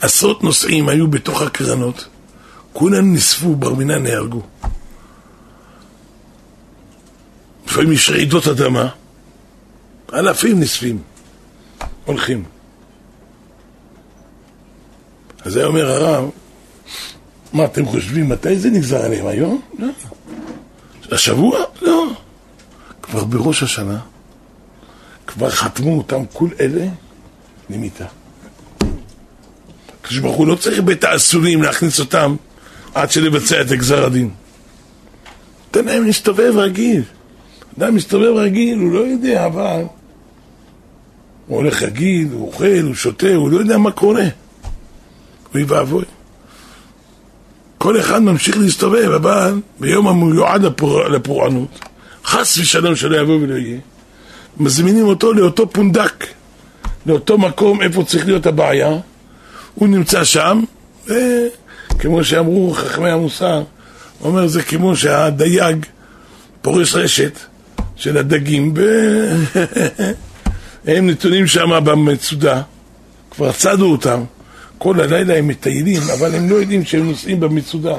עשרות נוסעים היו בתוך הקרנות, כולם נספו, בר מינן נהרגו. לפעמים יש רעידות אדמה, אלפים נספים, הולכים. אז היה אומר הרב, מה אתם חושבים, מתי זה נגזר עליהם? היום? לא. השבוע? לא. כבר בראש השנה, כבר חתמו אותם כל אלה למיתה. הקדוש ברוך הוא לא צריך בית האסורים להכניס אותם עד שלבצע את גזר הדין. תן להם להסתובב רגיל. אדם מסתובב רגיל, הוא לא יודע, אבל הוא הולך רגיל, הוא אוכל, הוא שותה, הוא לא יודע מה קורה. אוי ואבוי. כל אחד ממשיך להסתובב, אבל ביום המיועד לפור... לפורענות, חס ושלום שלא יבוא ולא יהיה, מזמינים אותו לאותו פונדק, לאותו מקום איפה צריך להיות הבעיה, הוא נמצא שם, וכמו שאמרו חכמי המוסר, הוא אומר זה כמו שהדייג פורס רשת של הדגים, והם נתונים שם במצודה, כבר צדו אותם, כל הלילה הם מטיילים, אבל הם לא יודעים שהם נוסעים במצודה.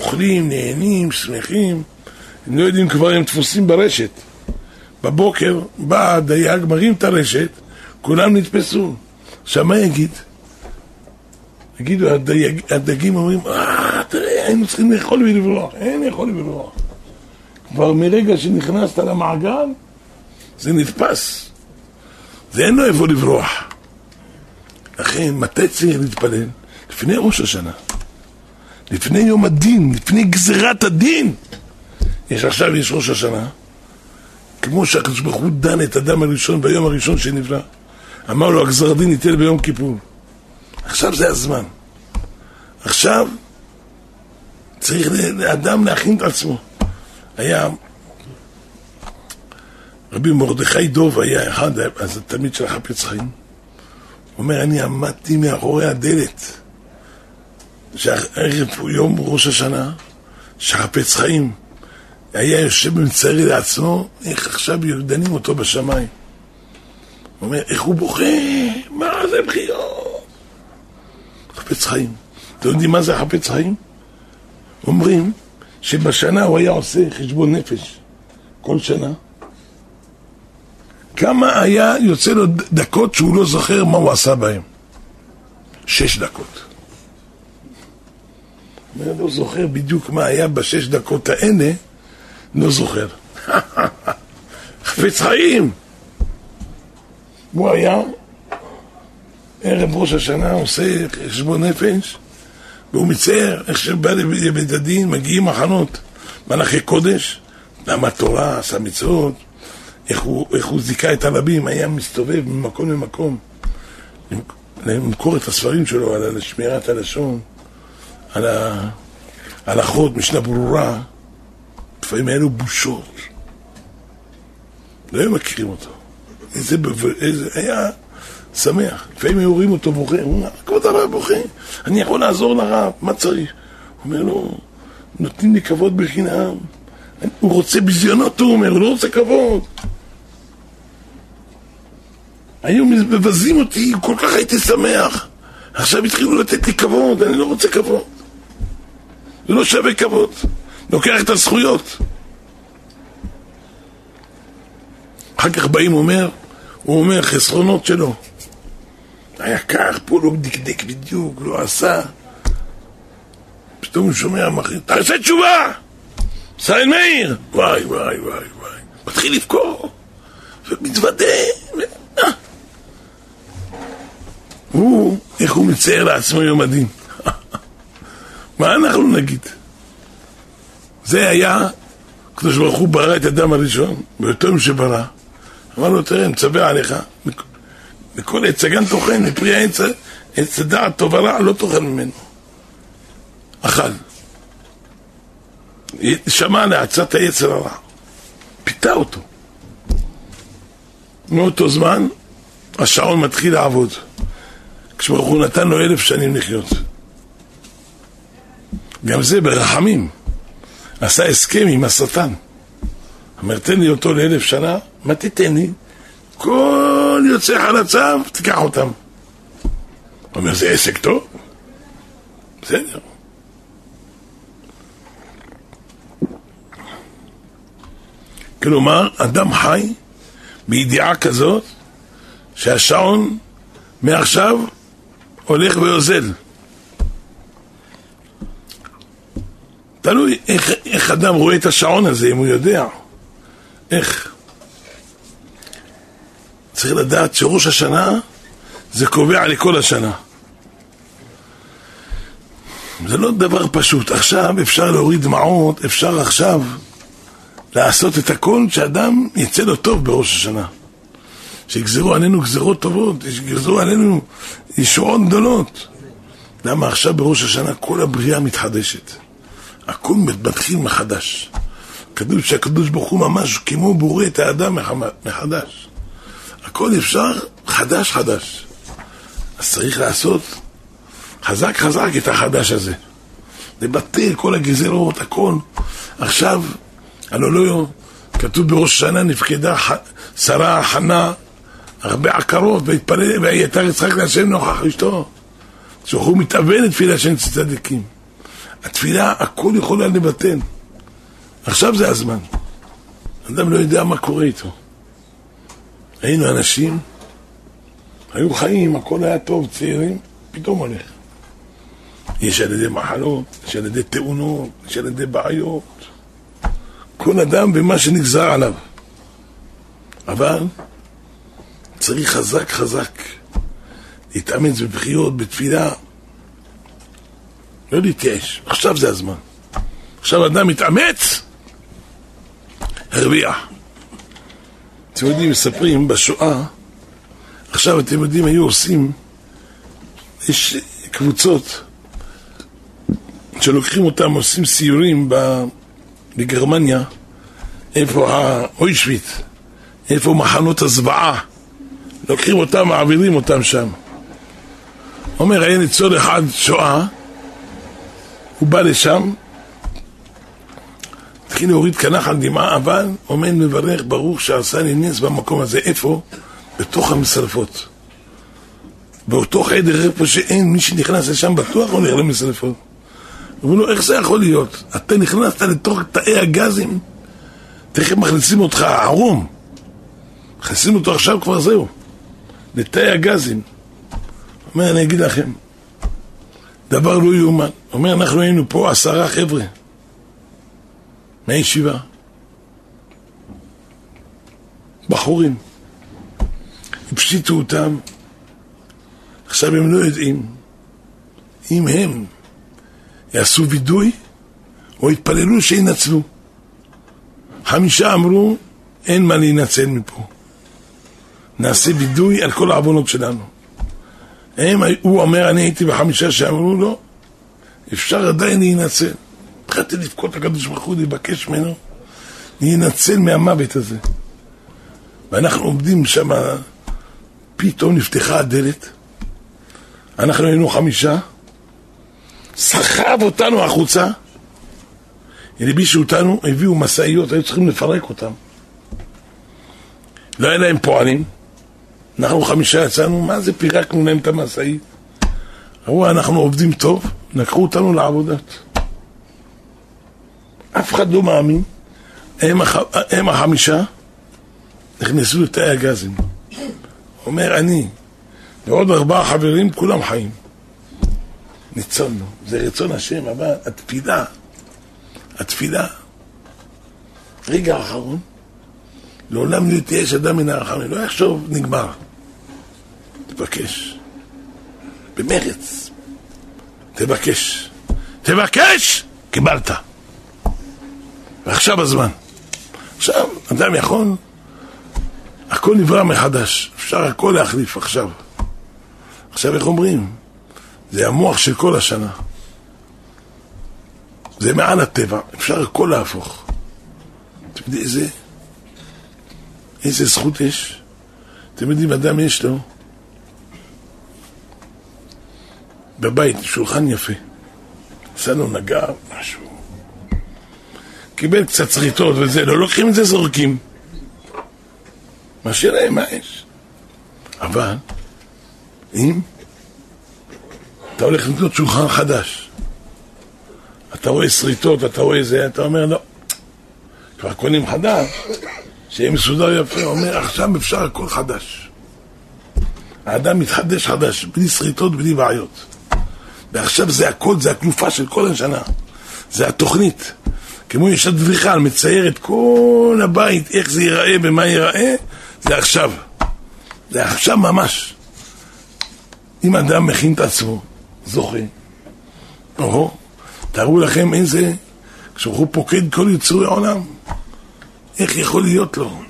אוכלים, נהנים, שמחים, הם לא יודעים כבר הם דפוסים ברשת. בבוקר בא הדייג, מרים את הרשת, כולם נתפסו. עכשיו מה יגיד? יגידו, הדייג, הדגים אומרים, אה, תראה, היינו צריכים לאכול ולברוח, אין לאכול ולברוח. כבר מרגע שנכנסת למעגל, זה נתפס. זה אין לו איפה לברוח. לכן, מתי צריך להתפלל? לפני ראש השנה. לפני יום הדין, לפני גזירת הדין. יש עכשיו, יש ראש השנה. כמו שהקדוש ברוך הוא דן את אדם הראשון ביום הראשון שנברא. אמר לו, הגזר הדין ניתן ביום כיפור. עכשיו זה הזמן. עכשיו צריך לאדם להכין את עצמו. היה רבי מרדכי דוב היה אחד, אז התלמיד של החפץ חיים. הוא אומר, אני עמדתי מאחורי הדלת שערב יום ראש השנה, שחפץ חיים היה יושב ומצרי לעצמו, איך עכשיו דנים אותו בשמיים. הוא אומר, איך הוא בוכה, מה זה בחיות? חפץ חיים. אתם יודעים מה זה חפץ חיים? אומרים שבשנה הוא היה עושה חשבון נפש, כל שנה. כמה היה יוצא לו דקות שהוא לא זוכר מה הוא עשה בהן? שש דקות. הוא לא זוכר בדיוק מה היה בשש דקות האלה, לא זוכר. חפץ חיים! הוא היה ערב ראש השנה עושה חשבון נפש והוא מצייר איך שבא לבית הדין, מגיעים מחנות מלאכי קודש, למד תורה, עשה מצוות, איך הוא, איך הוא זיכה את הרבים, היה מסתובב ממקום למקום למכור את הספרים שלו על שמירת הלשון, על ההלכות, משנה ברורה, לפעמים היה לו בושות. לא היו מכירים אותו. איזה, איזה, היה שמח. לפעמים היו רואים אותו בוכה, הוא אומר, כבוד הרב בוכה, אני יכול לעזור לרב, מה צריך? הוא אומר לו, נותנים לי כבוד בחינם. הוא רוצה ביזיונות, הוא אומר, הוא לא רוצה כבוד. היו מבזים אותי, כל כך הייתי שמח. עכשיו התחילו לתת לי כבוד, אני לא רוצה כבוד. זה לא שווה כבוד. לוקח את הזכויות. אחר כך באים, אומר, הוא אומר, חסרונות שלו. היה כך, פה לא דקדק בדיוק, לא עשה. פתאום הוא שומע מחיר, תעשה תשובה! ישראל מאיר! וואי, וואי, וואי, וואי. מתחיל לבכור, ומתוודה. אה. הוא, איך הוא מצייר לעצמו יום הדין. מה אנחנו נגיד? זה היה, הקדוש ברוך הוא ברא את אדם הראשון, באותו יום שברא, אמר לו, תראה, מצווה עליך, מכל עץ הגן תאכל, מפרי העץ, עץ הדעת טוב ורע, לא תאכל ממנו. אכל. שמע לעצת היצר הרע, פיתה אותו. מאותו זמן השעון מתחיל לעבוד. כשברוך הוא נתן לו אלף שנים לחיות. גם זה ברחמים. עשה הסכם עם השטן. אומר, תן לי אותו לאלף שנה, מה תיתן לי? כל יוצא חלציו, תיקח אותם. אומר, זה עסק טוב? בסדר. כלומר, אדם חי בידיעה כזאת שהשעון מעכשיו הולך ואוזל. תלוי איך, איך אדם רואה את השעון הזה, אם הוא יודע. איך? צריך לדעת שראש השנה זה קובע לכל השנה. זה לא דבר פשוט. עכשיו אפשר להוריד דמעות, אפשר עכשיו לעשות את הכל שאדם יצא לו טוב בראש השנה. שיגזרו עלינו גזרות טובות, שיגזרו עלינו ישועות גדולות. למה עכשיו בראש השנה כל הבריאה מתחדשת? הכל מתחיל מחדש. כתוב שהקדוש ברוך הוא ממש כמו בורא את האדם מחדש. הכל אפשר חדש חדש. אז צריך לעשות חזק חזק את החדש הזה. לבטל כל הגזרות, הכל. עכשיו, הלא לא, כתוב בראש השנה נפקדה שרה חנה הרבה עקרות, והתפלל, ויתר יצחק להשם נוכח אשתו. שהוא מתאבן לתפילה של צדיקים. התפילה, הכל יכולה לבטל. עכשיו זה הזמן. אדם לא יודע מה קורה איתו. היינו אנשים, היו חיים, הכל היה טוב, צעירים, פתאום הולך. יש על ידי מחלות, יש על ידי תאונות, יש על ידי בעיות. כל אדם במה שנגזר עליו. אבל צריך חזק חזק להתאמץ בבחיות, בתפילה. לא להתייאש, עכשיו זה הזמן. עכשיו אדם מתאמץ, הרוויח. אתם יודעים, מספרים בשואה, עכשיו אתם יודעים, היו עושים, יש קבוצות שלוקחים אותם, עושים סיורים בגרמניה, איפה האוישוויץ, איפה מחנות הזוועה, לוקחים אותם, מעבירים אותם שם. אומר, היה ניצול אחד שואה, הוא בא לשם, התחיל להוריד כנח על דמעה, אבל עומד מברך, ברוך שעשה לי נס במקום הזה. איפה? בתוך המשרפות. באותו חדר, איפה שאין מי שנכנס לשם בטוח הולך למשרפות. אמרו לו, איך זה יכול להיות? אתה נכנסת לתוך תאי הגזים, תכף מכניסים אותך ערום. מכניסים אותו עכשיו כבר זהו. לתאי הגזים. אומר, אני אגיד לכם, דבר לא יאומן. אומר, אנחנו היינו פה עשרה חבר'ה מהישיבה. בחורים. הפשיטו אותם, עכשיו הם לא יודעים אם הם יעשו וידוי או יתפללו שינצלו. חמישה אמרו, אין מה להינצל מפה. נעשה וידוי על כל העוונות שלנו. הם, הוא אומר, אני הייתי בחמישה שאמרו לו, אפשר עדיין להינצל. התחלתי לבכות לקדוש ברוך הוא, לבקש ממנו, להינצל מהמוות הזה. ואנחנו עומדים שם, פתאום נפתחה הדלת, אנחנו היינו חמישה, סחב אותנו החוצה, הלבישו אותנו, הביאו משאיות, היו צריכים לפרק אותם. לא היה להם פועלים, אנחנו חמישה יצאנו, מה זה פירקנו להם את המשאית? אמרו, אנחנו עובדים טוב, לקחו אותנו לעבודת. אף אחד לא מאמין, הם, הח... הם החמישה נכנסו לתאי הגזים. אומר, אני ועוד ארבעה חברים, כולם חיים. ניצולנו, זה רצון השם, אבל התפילה, התפילה, רגע האחרון, לעולם לא יתייאש אדם מן הרחמים, לא יחשוב, נגמר. תבקש. במרץ. תבקש. תבקש! קיבלת. ועכשיו הזמן. עכשיו, אדם יכול, הכל נברא מחדש. אפשר הכל להחליף עכשיו. עכשיו, איך אומרים? זה המוח של כל השנה. זה מעל הטבע, אפשר הכל להפוך. אתם יודעים איזה, איזה זכות יש? אתם יודעים, אדם יש לו בבית שולחן יפה. עשה לו נגע, משהו. קיבל קצת שריטות וזה, לא לוקחים את זה, זורקים. משאיר להם מה יש. אבל, אם אתה הולך לקנות שולחן חדש, אתה רואה שריטות, אתה רואה זה, אתה אומר, לא, כבר קונים חדש, שיהיה מסודר יפה, אומר, עכשיו אפשר הכל חדש. האדם מתחדש חדש, בלי שריטות, בלי בעיות. ועכשיו זה הכל, זה הכלופה של כל השנה. זה התוכנית. כמו יש אדריכל, מצייר את כל הבית, איך זה ייראה ומה ייראה, זה עכשיו. זה עכשיו ממש. אם אדם מכין את עצמו, זוכה, או, תארו לכם איזה, כשהוא פוקד כל יצורי העולם, איך יכול להיות לו?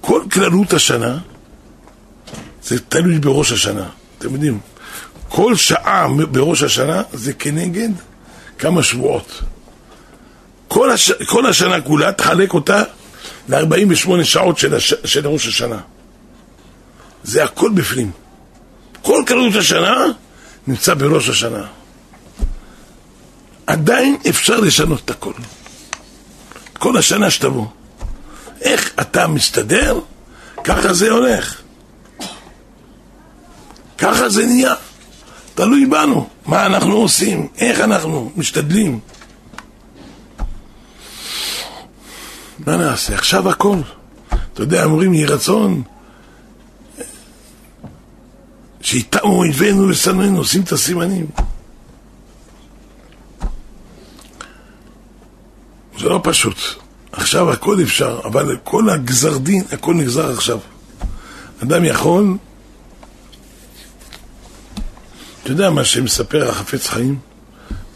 כל כללות השנה, זה תלוי בראש השנה. אתם יודעים, כל שעה בראש השנה זה כנגד כמה שבועות. כל, הש... כל השנה כולה, תחלק אותה ל-48 שעות של, הש... של ראש השנה. זה הכל בפנים. כל כללות השנה נמצא בראש השנה. עדיין אפשר לשנות את הכל. כל השנה שתבוא. איך אתה מסתדר, ככה זה הולך. ככה זה נהיה. תלוי בנו, מה אנחנו עושים, איך אנחנו משתדלים. מה נעשה? עכשיו הכל. אתה יודע, אומרים יהי רצון שאיתנו אויבינו ושנאינו, עושים את הסימנים. זה לא פשוט. עכשיו הכל אפשר, אבל כל הגזר דין, הכל נגזר עכשיו. אדם יכול אתה יודע מה שמספר החפץ חיים?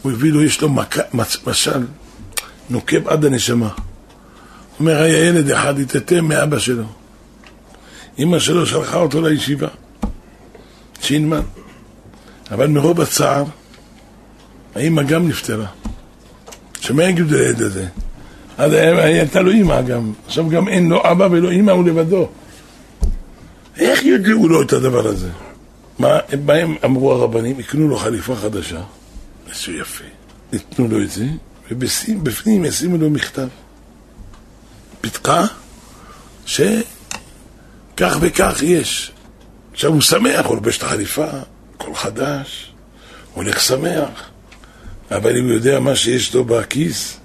הוא הביא לו, יש לו מק... משל, נוקב עד הנשמה. הוא אומר, היה ילד אחד התאתם מאבא שלו. אמא שלו שלחה אותו לישיבה, שינמן. אבל מרוב הצער, האמא גם נפטרה. שמה יגידו לילד הזה? אז הייתה לו אמא גם, עכשיו גם אין לו אבא ולא אמא, הוא לבדו. איך ידעו לו את הדבר הזה? מה, בהם אמרו הרבנים, יקנו לו חליפה חדשה, משהו יפה, ניתנו לו את זה, ובפנים ישימו לו מכתב. פתקה שכך וכך יש. עכשיו הוא שמח, הוא לובש את החליפה, הכל חדש, הוא הולך שמח, אבל אם הוא יודע מה שיש לו בכיס,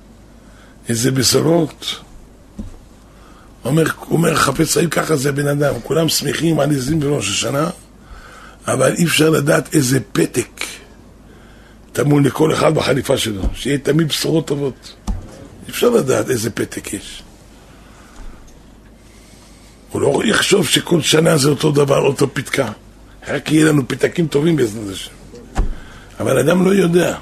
איזה בשורות. אומר, אומר חפץ חיים, ככה זה בן אדם, כולם שמחים על עזים בראש השנה, אבל אי אפשר לדעת איזה פתק טמון לכל אחד בחליפה שלו, שיהיה תמיד בשורות טובות. אי אפשר לדעת איזה פתק יש. הוא לא יחשוב שכל שנה זה אותו דבר, אותו פתקה. רק יהיה לנו פתקים טובים בעזרת השם. אבל אדם לא יודע.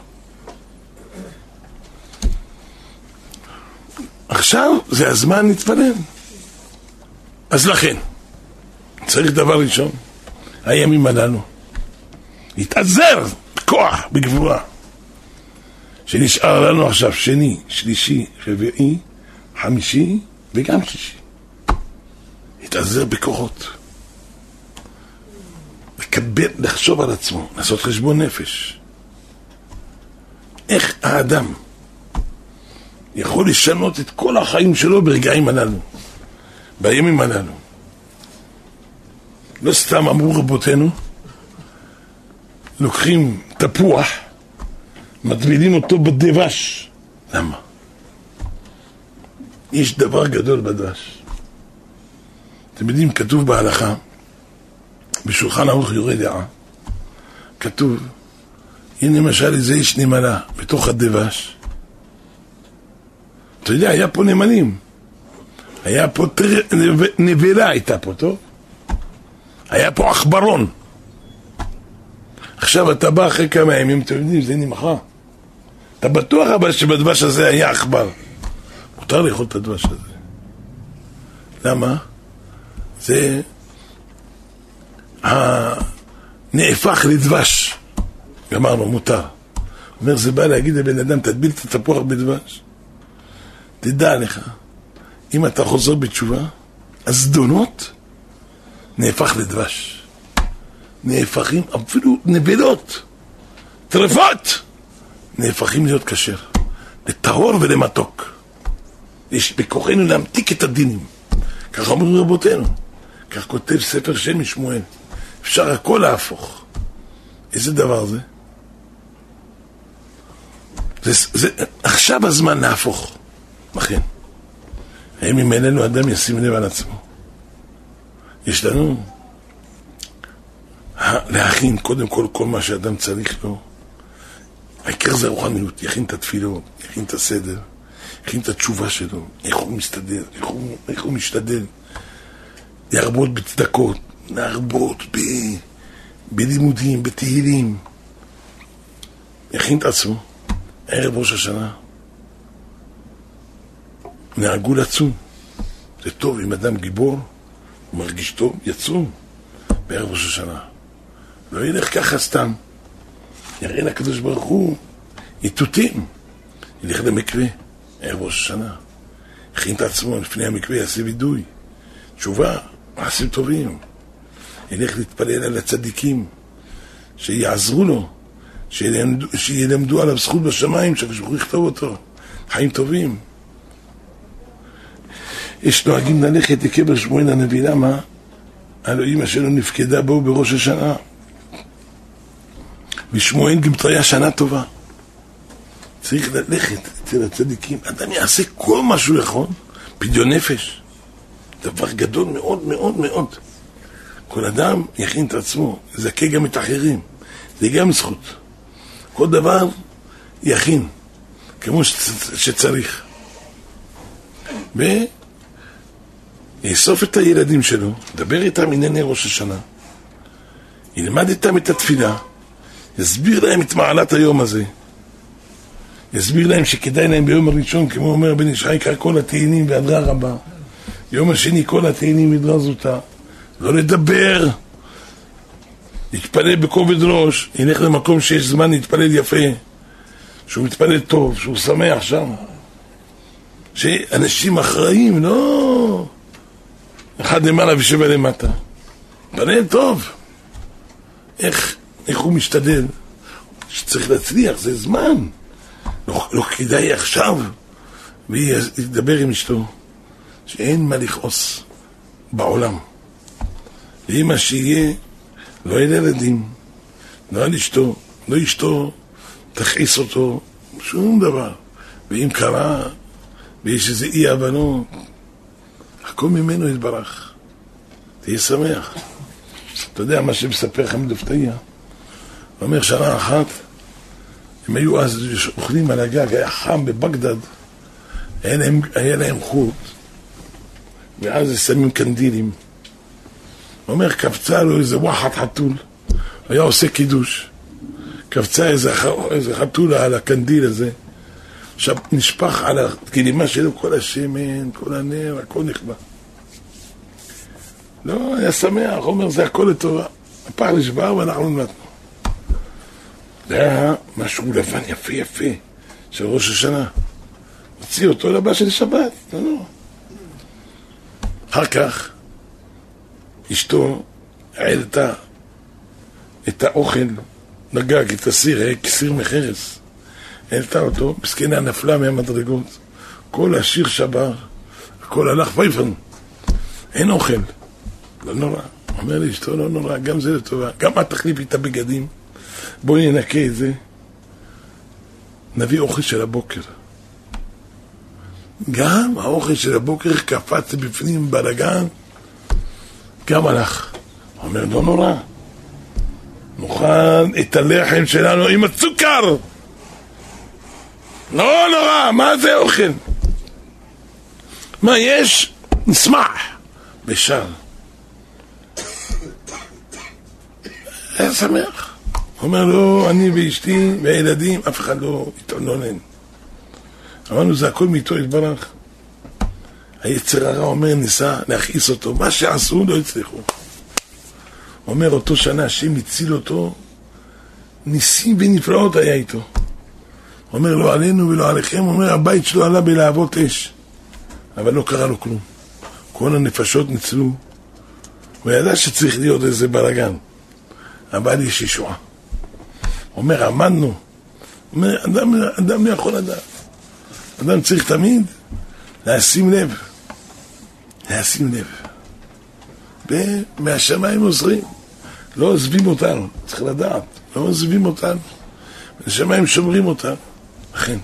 עכשיו זה הזמן להתפלל. אז לכן, צריך דבר ראשון, הימים הללו. להתעזר בכוח, בגבורה. שנשאר לנו עכשיו שני, שלישי, רביעי, חמישי וגם שישי. להתעזר בכוחות. לקבל, לחשוב על עצמו, לעשות חשבון נפש. איך האדם יכול לשנות את כל החיים שלו ברגעים הללו, בימים הללו. לא סתם אמרו רבותינו, לוקחים תפוח, מטבילים אותו בדבש. למה? יש דבר גדול בדבש. אתם יודעים, כתוב בהלכה, בשולחן ערוך יורה דעה, כתוב, הנה למשל איזה איש נמלה בתוך הדבש. אתה יודע, היה פה נמלים. היה פה טר... נבלה הייתה פה, טוב? היה פה עכברון. עכשיו אתה בא אחרי כמה ימים, אתם יודעים, זה נמחה. אתה בטוח אבל שבדבש הזה היה עכבר. מותר לאכול את הדבש הזה. למה? זה נהפך לדבש. גמרנו, מותר. אומר, זה בא להגיד לבן אדם, תטביל את התפוח בדבש. תדע לך, אם אתה חוזר בתשובה, הזדונות נהפך לדבש. נהפכים, אפילו נבלות, טרפות, נהפכים להיות כשר. לטהור ולמתוק. יש בכוחנו להמתיק את הדינים. כך אומרים רבותינו. כך כותב ספר שם משמואל. אפשר הכל להפוך. איזה דבר זה? זה, זה עכשיו הזמן להפוך. אכן. האם אם איננו אדם ישים לב על עצמו. יש לנו להכין קודם כל כל מה שאדם צריך לו, העיקר זה הרוחניות, יכין את התפילות, יכין את הסדר, יכין את התשובה שלו, איך הוא מסתדר, איך הוא, איך הוא משתדל. להרבות בצדקות, להרבות ב, בלימודים, בתהילים. יכין את עצמו, ערב ראש השנה. נהגו לצום. זה טוב אם אדם גיבור, הוא מרגיש טוב, יצום בערב ראש השנה. לא ילך ככה סתם. יראה לקדוש ברוך הוא איתותים. ילך למקווה, ערב ראש השנה. הכין את עצמו לפני המקווה, יעשה וידוי. תשובה, מעשים טובים. ילך להתפלל על הצדיקים, שיעזרו לו, שילמדו, שילמדו עליו זכות בשמיים, שהקדוש ברוך הוא יכתוב אותו. חיים טובים. יש נוהגים ללכת לקבר שמואל הנביא, למה? הלוא אמא שלו נפקדה בו בראש השנה. ושמואל גם תהיה שנה טובה. צריך ללכת אצל הצדיקים. אדם יעשה כל מה שהוא יכול, פדיון נפש. דבר גדול מאוד מאוד מאוד. כל אדם יכין את עצמו, יזכה גם את האחרים. זה גם זכות. כל דבר יכין, כמו שצריך. ויאסוף את הילדים שלו, דבר איתם ענייני ראש השנה, ילמד איתם את התפילה, יסביר להם את מעלת היום הזה. יסביר להם שכדאי להם ביום הראשון, כמו אומר בן ישחי, כל התהילים והדרה רבה. יום השני כל התהילים ודרה זוטה. לא לדבר, להתפלל בכובד ראש, ילך למקום שיש זמן להתפלל יפה, שהוא מתפלל טוב, שהוא שמח שם. שאנשים אחראים, לא אחד למעלה ושבע למטה. מתפלל טוב. איך איך הוא משתדל, שצריך להצליח, זה זמן. לא, לא כדאי עכשיו, וידבר עם אשתו, שאין מה לכעוס בעולם. ואם שיהיה, לא יהיה לילדים, לא על אשתו, לא אשתו תכעיס אותו, שום דבר. ואם קרה, ויש איזה אי הבנות, הכל ממנו יתברך. תהיה שמח. אתה יודע מה שמספר לכם דפתיה? הוא אומר שנה אחת, הם היו אז אוכלים על הגג, היה חם בבגדד, היה להם, היה להם חוט, ואז שמים קנדילים. אומר, קפצה לו איזה וואחת חתול, היה עושה קידוש. קפצה איזה, איזה חתולה על הקנדיל הזה, עכשיו נשפך על הכלימה שלו כל השמן, כל הנר, הכל נכבה. לא, היה שמח, הוא אומר, זה הכל לטובה. הפח נשבר ואנחנו נמדנו. זה היה משהו לבן יפה יפה של ראש השנה. הוציא אותו לבא של שבת, לא, לא. אחר כך אשתו העלתה את האוכל לגג, את הסיר, היה כסיר מחרס. העלתה אותו, מסכנה נפלה מהמדרגות. כל השיר שבר, הכל הלך פייפן. אין אוכל. לא נורא. אומר לי אשתו, לא נורא, גם זה לטובה. גם את תחליפי את הבגדים. בואי ננקה את זה, נביא אוכל של הבוקר. גם האוכל של הבוקר קפץ בפנים בלאגן, גם הלך. אומר, לא נורא, נאכל את הלחם שלנו עם הצוקר. לא נורא, מה זה אוכל? מה יש? נשמח. בשער. היה שמח. אומר לו, אני ואשתי והילדים, אף אחד לא התעונן. אמרנו, זה הכל מאיתו יתברך. היצר הרע אומר, ניסה להכעיס אותו. מה שעשו, לא הצליחו. אומר, אותו שנה השם הציל אותו, ניסים ונפלאות היה איתו. אומר, לא עלינו ולא עליכם, אומר, הבית שלו עלה בלהבות אש. אבל לא קרה לו כלום. כל הנפשות ניצלו. הוא ידע שצריך להיות איזה בלאגן. אבל יש ישועה. אומר, עמדנו. אומר, אדם, אדם לא יכול לדעת. אדם צריך תמיד לשים לב. לשים לב. ומהשמיים עוזרים. לא עוזבים אותנו, צריך לדעת. לא עוזבים אותנו. מהשמיים שומרים אותנו. לכן,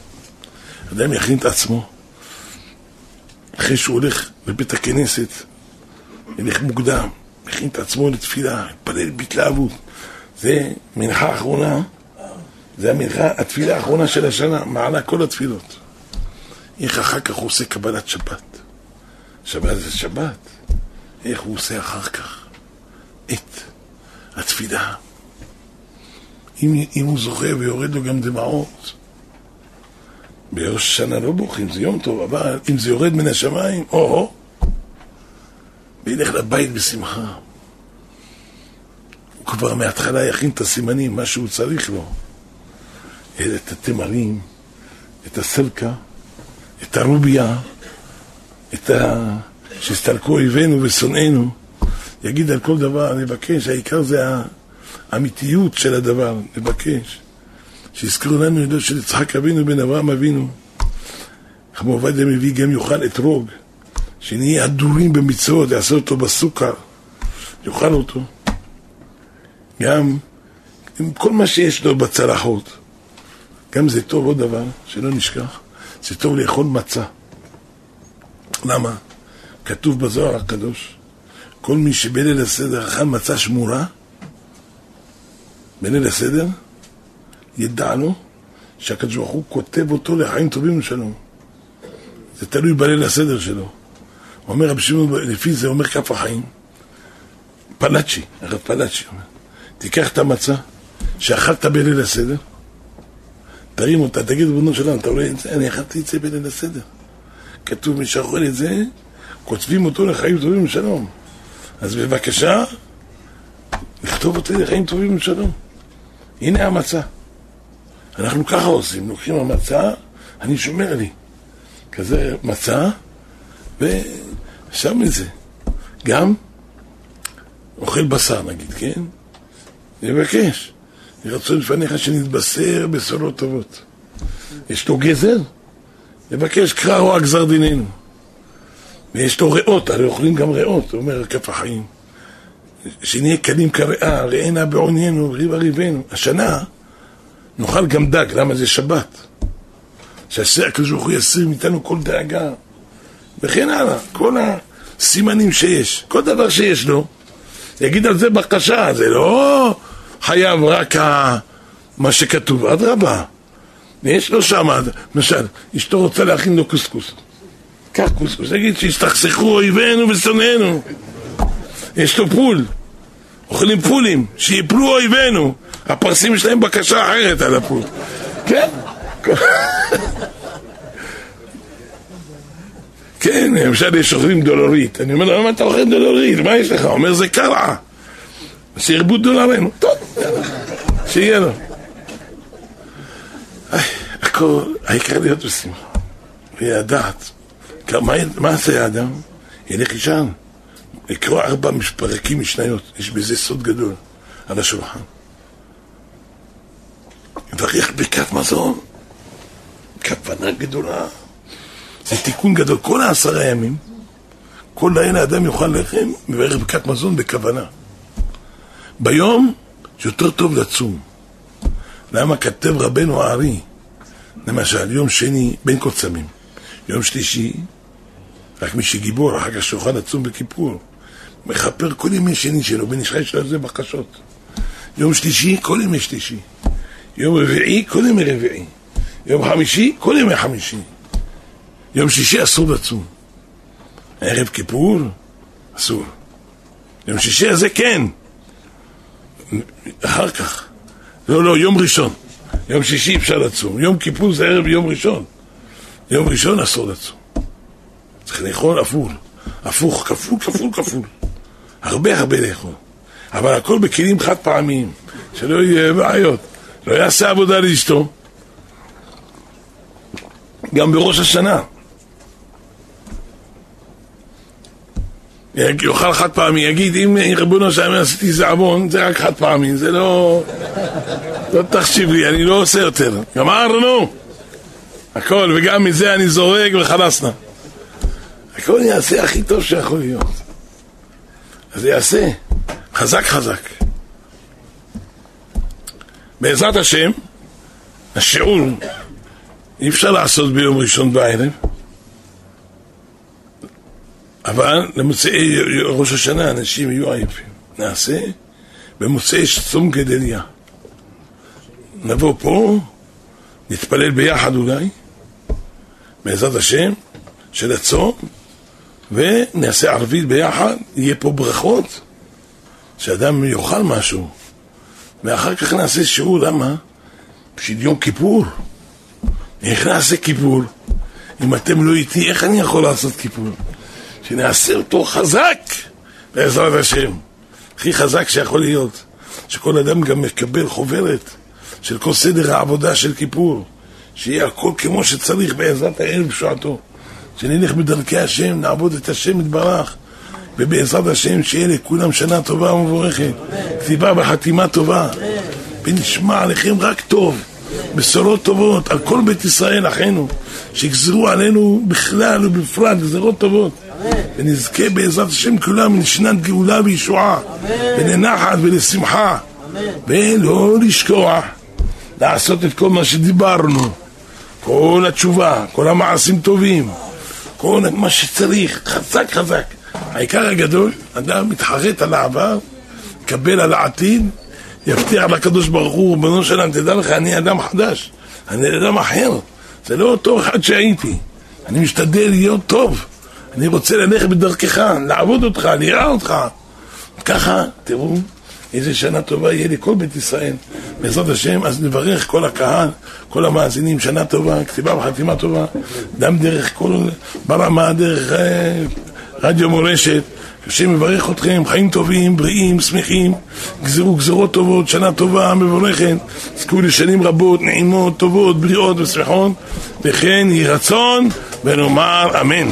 אדם יכין את עצמו. אחרי שהוא הולך לבית הכנסת, ילך מוקדם, יכין את עצמו לתפילה, יתפלל בהתלהבות. זה מנחה אחרונה, זה המנחה, התפילה האחרונה של השנה, מעלה כל התפילות. איך אחר כך הוא עושה קבלת שבת. שבת זה שבת. איך הוא עושה אחר כך את התפילה. אם, אם הוא זוכה ויורד לו גם דמעות, בראש השנה לא בוכים, זה יום טוב, אבל אם זה יורד מן השמיים, או-הו, וילך לבית בשמחה. הוא כבר מההתחלה יכין את הסימנים, מה שהוא צריך לו. את התמרים, את הסלקה, את הרוביה, את ה... שהסתלקו אויבינו ושונאינו. יגיד על כל דבר, נבקש, העיקר זה האמיתיות של הדבר, נבקש. שיזכרו לנו ידו של יצחק אבינו בן אברהם אבינו. רבי עובדיה מביא גם יאכל אתרוג, שנהיה הדורים במצוות, יעשה אותו בסוכר, יאכל אותו. גם עם כל מה שיש לו בצלחות. גם זה טוב עוד דבר, שלא נשכח, זה טוב לאכול מצה. למה? כתוב בזוהר הקדוש, כל מי שבליל הסדר אכל מצה שמורה, בליל הסדר, ידע לו שהקדוש ברוך הוא כותב אותו לחיים טובים ושלום. זה תלוי בליל הסדר שלו. אומר רבי שמעון, לפי זה אומר כף החיים, פלאצ'י, הרב פלאצ'י אומר, תיקח את המצה שאכלת בליל הסדר, תרים אותה, תגיד ריבונו שלנו, אתה רואה את זה? אני אכלתי את זה בליל הסדר. כתוב, מי שאוכל את זה, כותבים אותו לחיים טובים ושלום. אז בבקשה, לכתוב אותי לחיים טובים ושלום. הנה המצה. אנחנו ככה עושים, לוקחים המצה, אני שומר לי. כזה מצה, ושם את זה. גם אוכל בשר נגיד, כן? ירצו לפניך שנתבשר בשורות טובות. יש לו גזר? נבקש קרא רוע גזר דיננו. ויש לו ריאות, הרי אוכלים גם ריאות, אומר כף החיים. שנהיה קלים כריאה, ראינה בעוניינו, ריבה ריבנו. השנה נאכל גם דג, למה זה שבת? שהעשה הקדוש ברוך הוא יסיר מאיתנו כל דאגה, וכן הלאה, כל הסימנים שיש, כל דבר שיש לו, יגיד על זה בקשה, זה לא חייב רק מה שכתוב, אדרבה. ויש לו שם, למשל, אשתו רוצה להכין לו קוסקוס. קח קוסקוס, נגיד שיסתכסכו אויבינו ושונאינו. יש לו פול, אוכלים פולים, שיפלו אויבינו. הפרסים שלהם בקשה אחרת על הפול. כן? כן, למשל יש אוכלים דולורית. אני אומר לו, למה אתה אוכל דולורית? מה יש לך? הוא אומר, זה קרע. שירבו דולרינו. טוב, שיהיה לו. הכל, העיקר להיות בשמחה. וידעת. מה עשה האדם? ילך לישן. לקרוא ארבע פרקים משניות. יש בזה סוד גדול על השולחן. לברך ברכת מזון. כוונה גדולה. זה תיקון גדול. כל העשרה ימים, כל לילה אדם יאכל לחם, מברך ברכת מזון בכוונה. ביום יותר טוב לצום. למה כתב רבנו הארי, למשל, יום שני בין קוצמים, יום שלישי, רק מי שגיבור, אחר כך שיוכל לצום בכיפור, מכפר כל ימי שני שלו, בין ישראל שלו זה בקשות. יום שלישי, כל ימי שלישי. יום רביעי, כל ימי רביעי. יום חמישי, כל ימי חמישי. יום שישי אסור לצום. ערב כיפור, אסור. יום שישי הזה כן. אחר כך. לא, לא, יום ראשון. יום שישי אפשר לצום. יום כיפור זה ערב יום ראשון. יום ראשון אסור לצום. צריך לאכול הפוך. הפוך, כפול, כפול, כפול. הרבה הרבה לאכול. אבל הכל בכלים חד פעמיים, שלא יהיה בעיות. לא יעשה עבודה לאשתו. גם בראש השנה. יאכל חד פעמי, יגיד אם רבונו שלם עשיתי איזה עוון, זה רק חד פעמי, זה לא... לא תחשיב לי, אני לא עושה יותר. גמרנו! הכל, וגם מזה אני זורק וחלסנה. הכל יעשה הכי טוב שיכול להיות. אז יעשה, חזק חזק. בעזרת השם, השיעור אי אפשר לעשות ביום ראשון בערב, אבל למוצאי ראש השנה אנשים יהיו עייפים. נעשה במוצאי צום גדליה. נבוא פה, נתפלל ביחד אולי, בעזרת השם, של הצום, ונעשה ערבית ביחד, יהיה פה ברכות, שאדם יאכל משהו, ואחר כך נעשה שיעור, למה? בשביל יום כיפור. איך נעשה כיפור? אם אתם לא איתי, איך אני יכול לעשות כיפור? שנעשה אותו חזק בעזרת השם. הכי חזק שיכול להיות. שכל אדם גם מקבל חוברת של כל סדר העבודה של כיפור. שיהיה הכל כמו שצריך בעזרת הערב בשעתו. שנלך בדרכי השם, נעבוד את השם יתברך. ובעזרת השם שיהיה לכולם שנה טובה ומבורכת. כתיבה וחתימה טובה. ונשמע עליכם רק טוב. בשורות טובות על כל בית ישראל, אחינו, שיגזרו עלינו בכלל ובפרט גזרות טובות. ונזכה בעזרת השם כולם לשנת גאולה וישועה, ולנחת ולשמחה, ולא לשכוח לעשות את כל מה שדיברנו, כל התשובה, כל המעשים טובים, כל מה שצריך, חזק חזק. העיקר הגדול, אדם מתחרט על העבר, מקבל על העתיד, יבטיח לקדוש ברוך הוא, בנו שלם, תדע לך, אני אדם חדש, אני אדם אחר, זה לא אותו אחד שהייתי, אני משתדל להיות טוב, אני רוצה ללכת בדרכך, לעבוד אותך, לראה אותך. ככה, תראו, איזה שנה טובה יהיה לכל בית ישראל. בעזרת השם, אז נברך כל הקהל, כל המאזינים, שנה טובה, כתיבה וחתימה טובה, גם דרך כל, ברמה, דרך אה, רדיו מורשת. השם מברך אתכם, חיים טובים, בריאים, שמחים, גזרו גזרות טובות, שנה טובה, מבורכת, זכו לשנים רבות, נעימות, טובות, בריאות ושמחות, וכן יהי רצון, ונאמר אמן.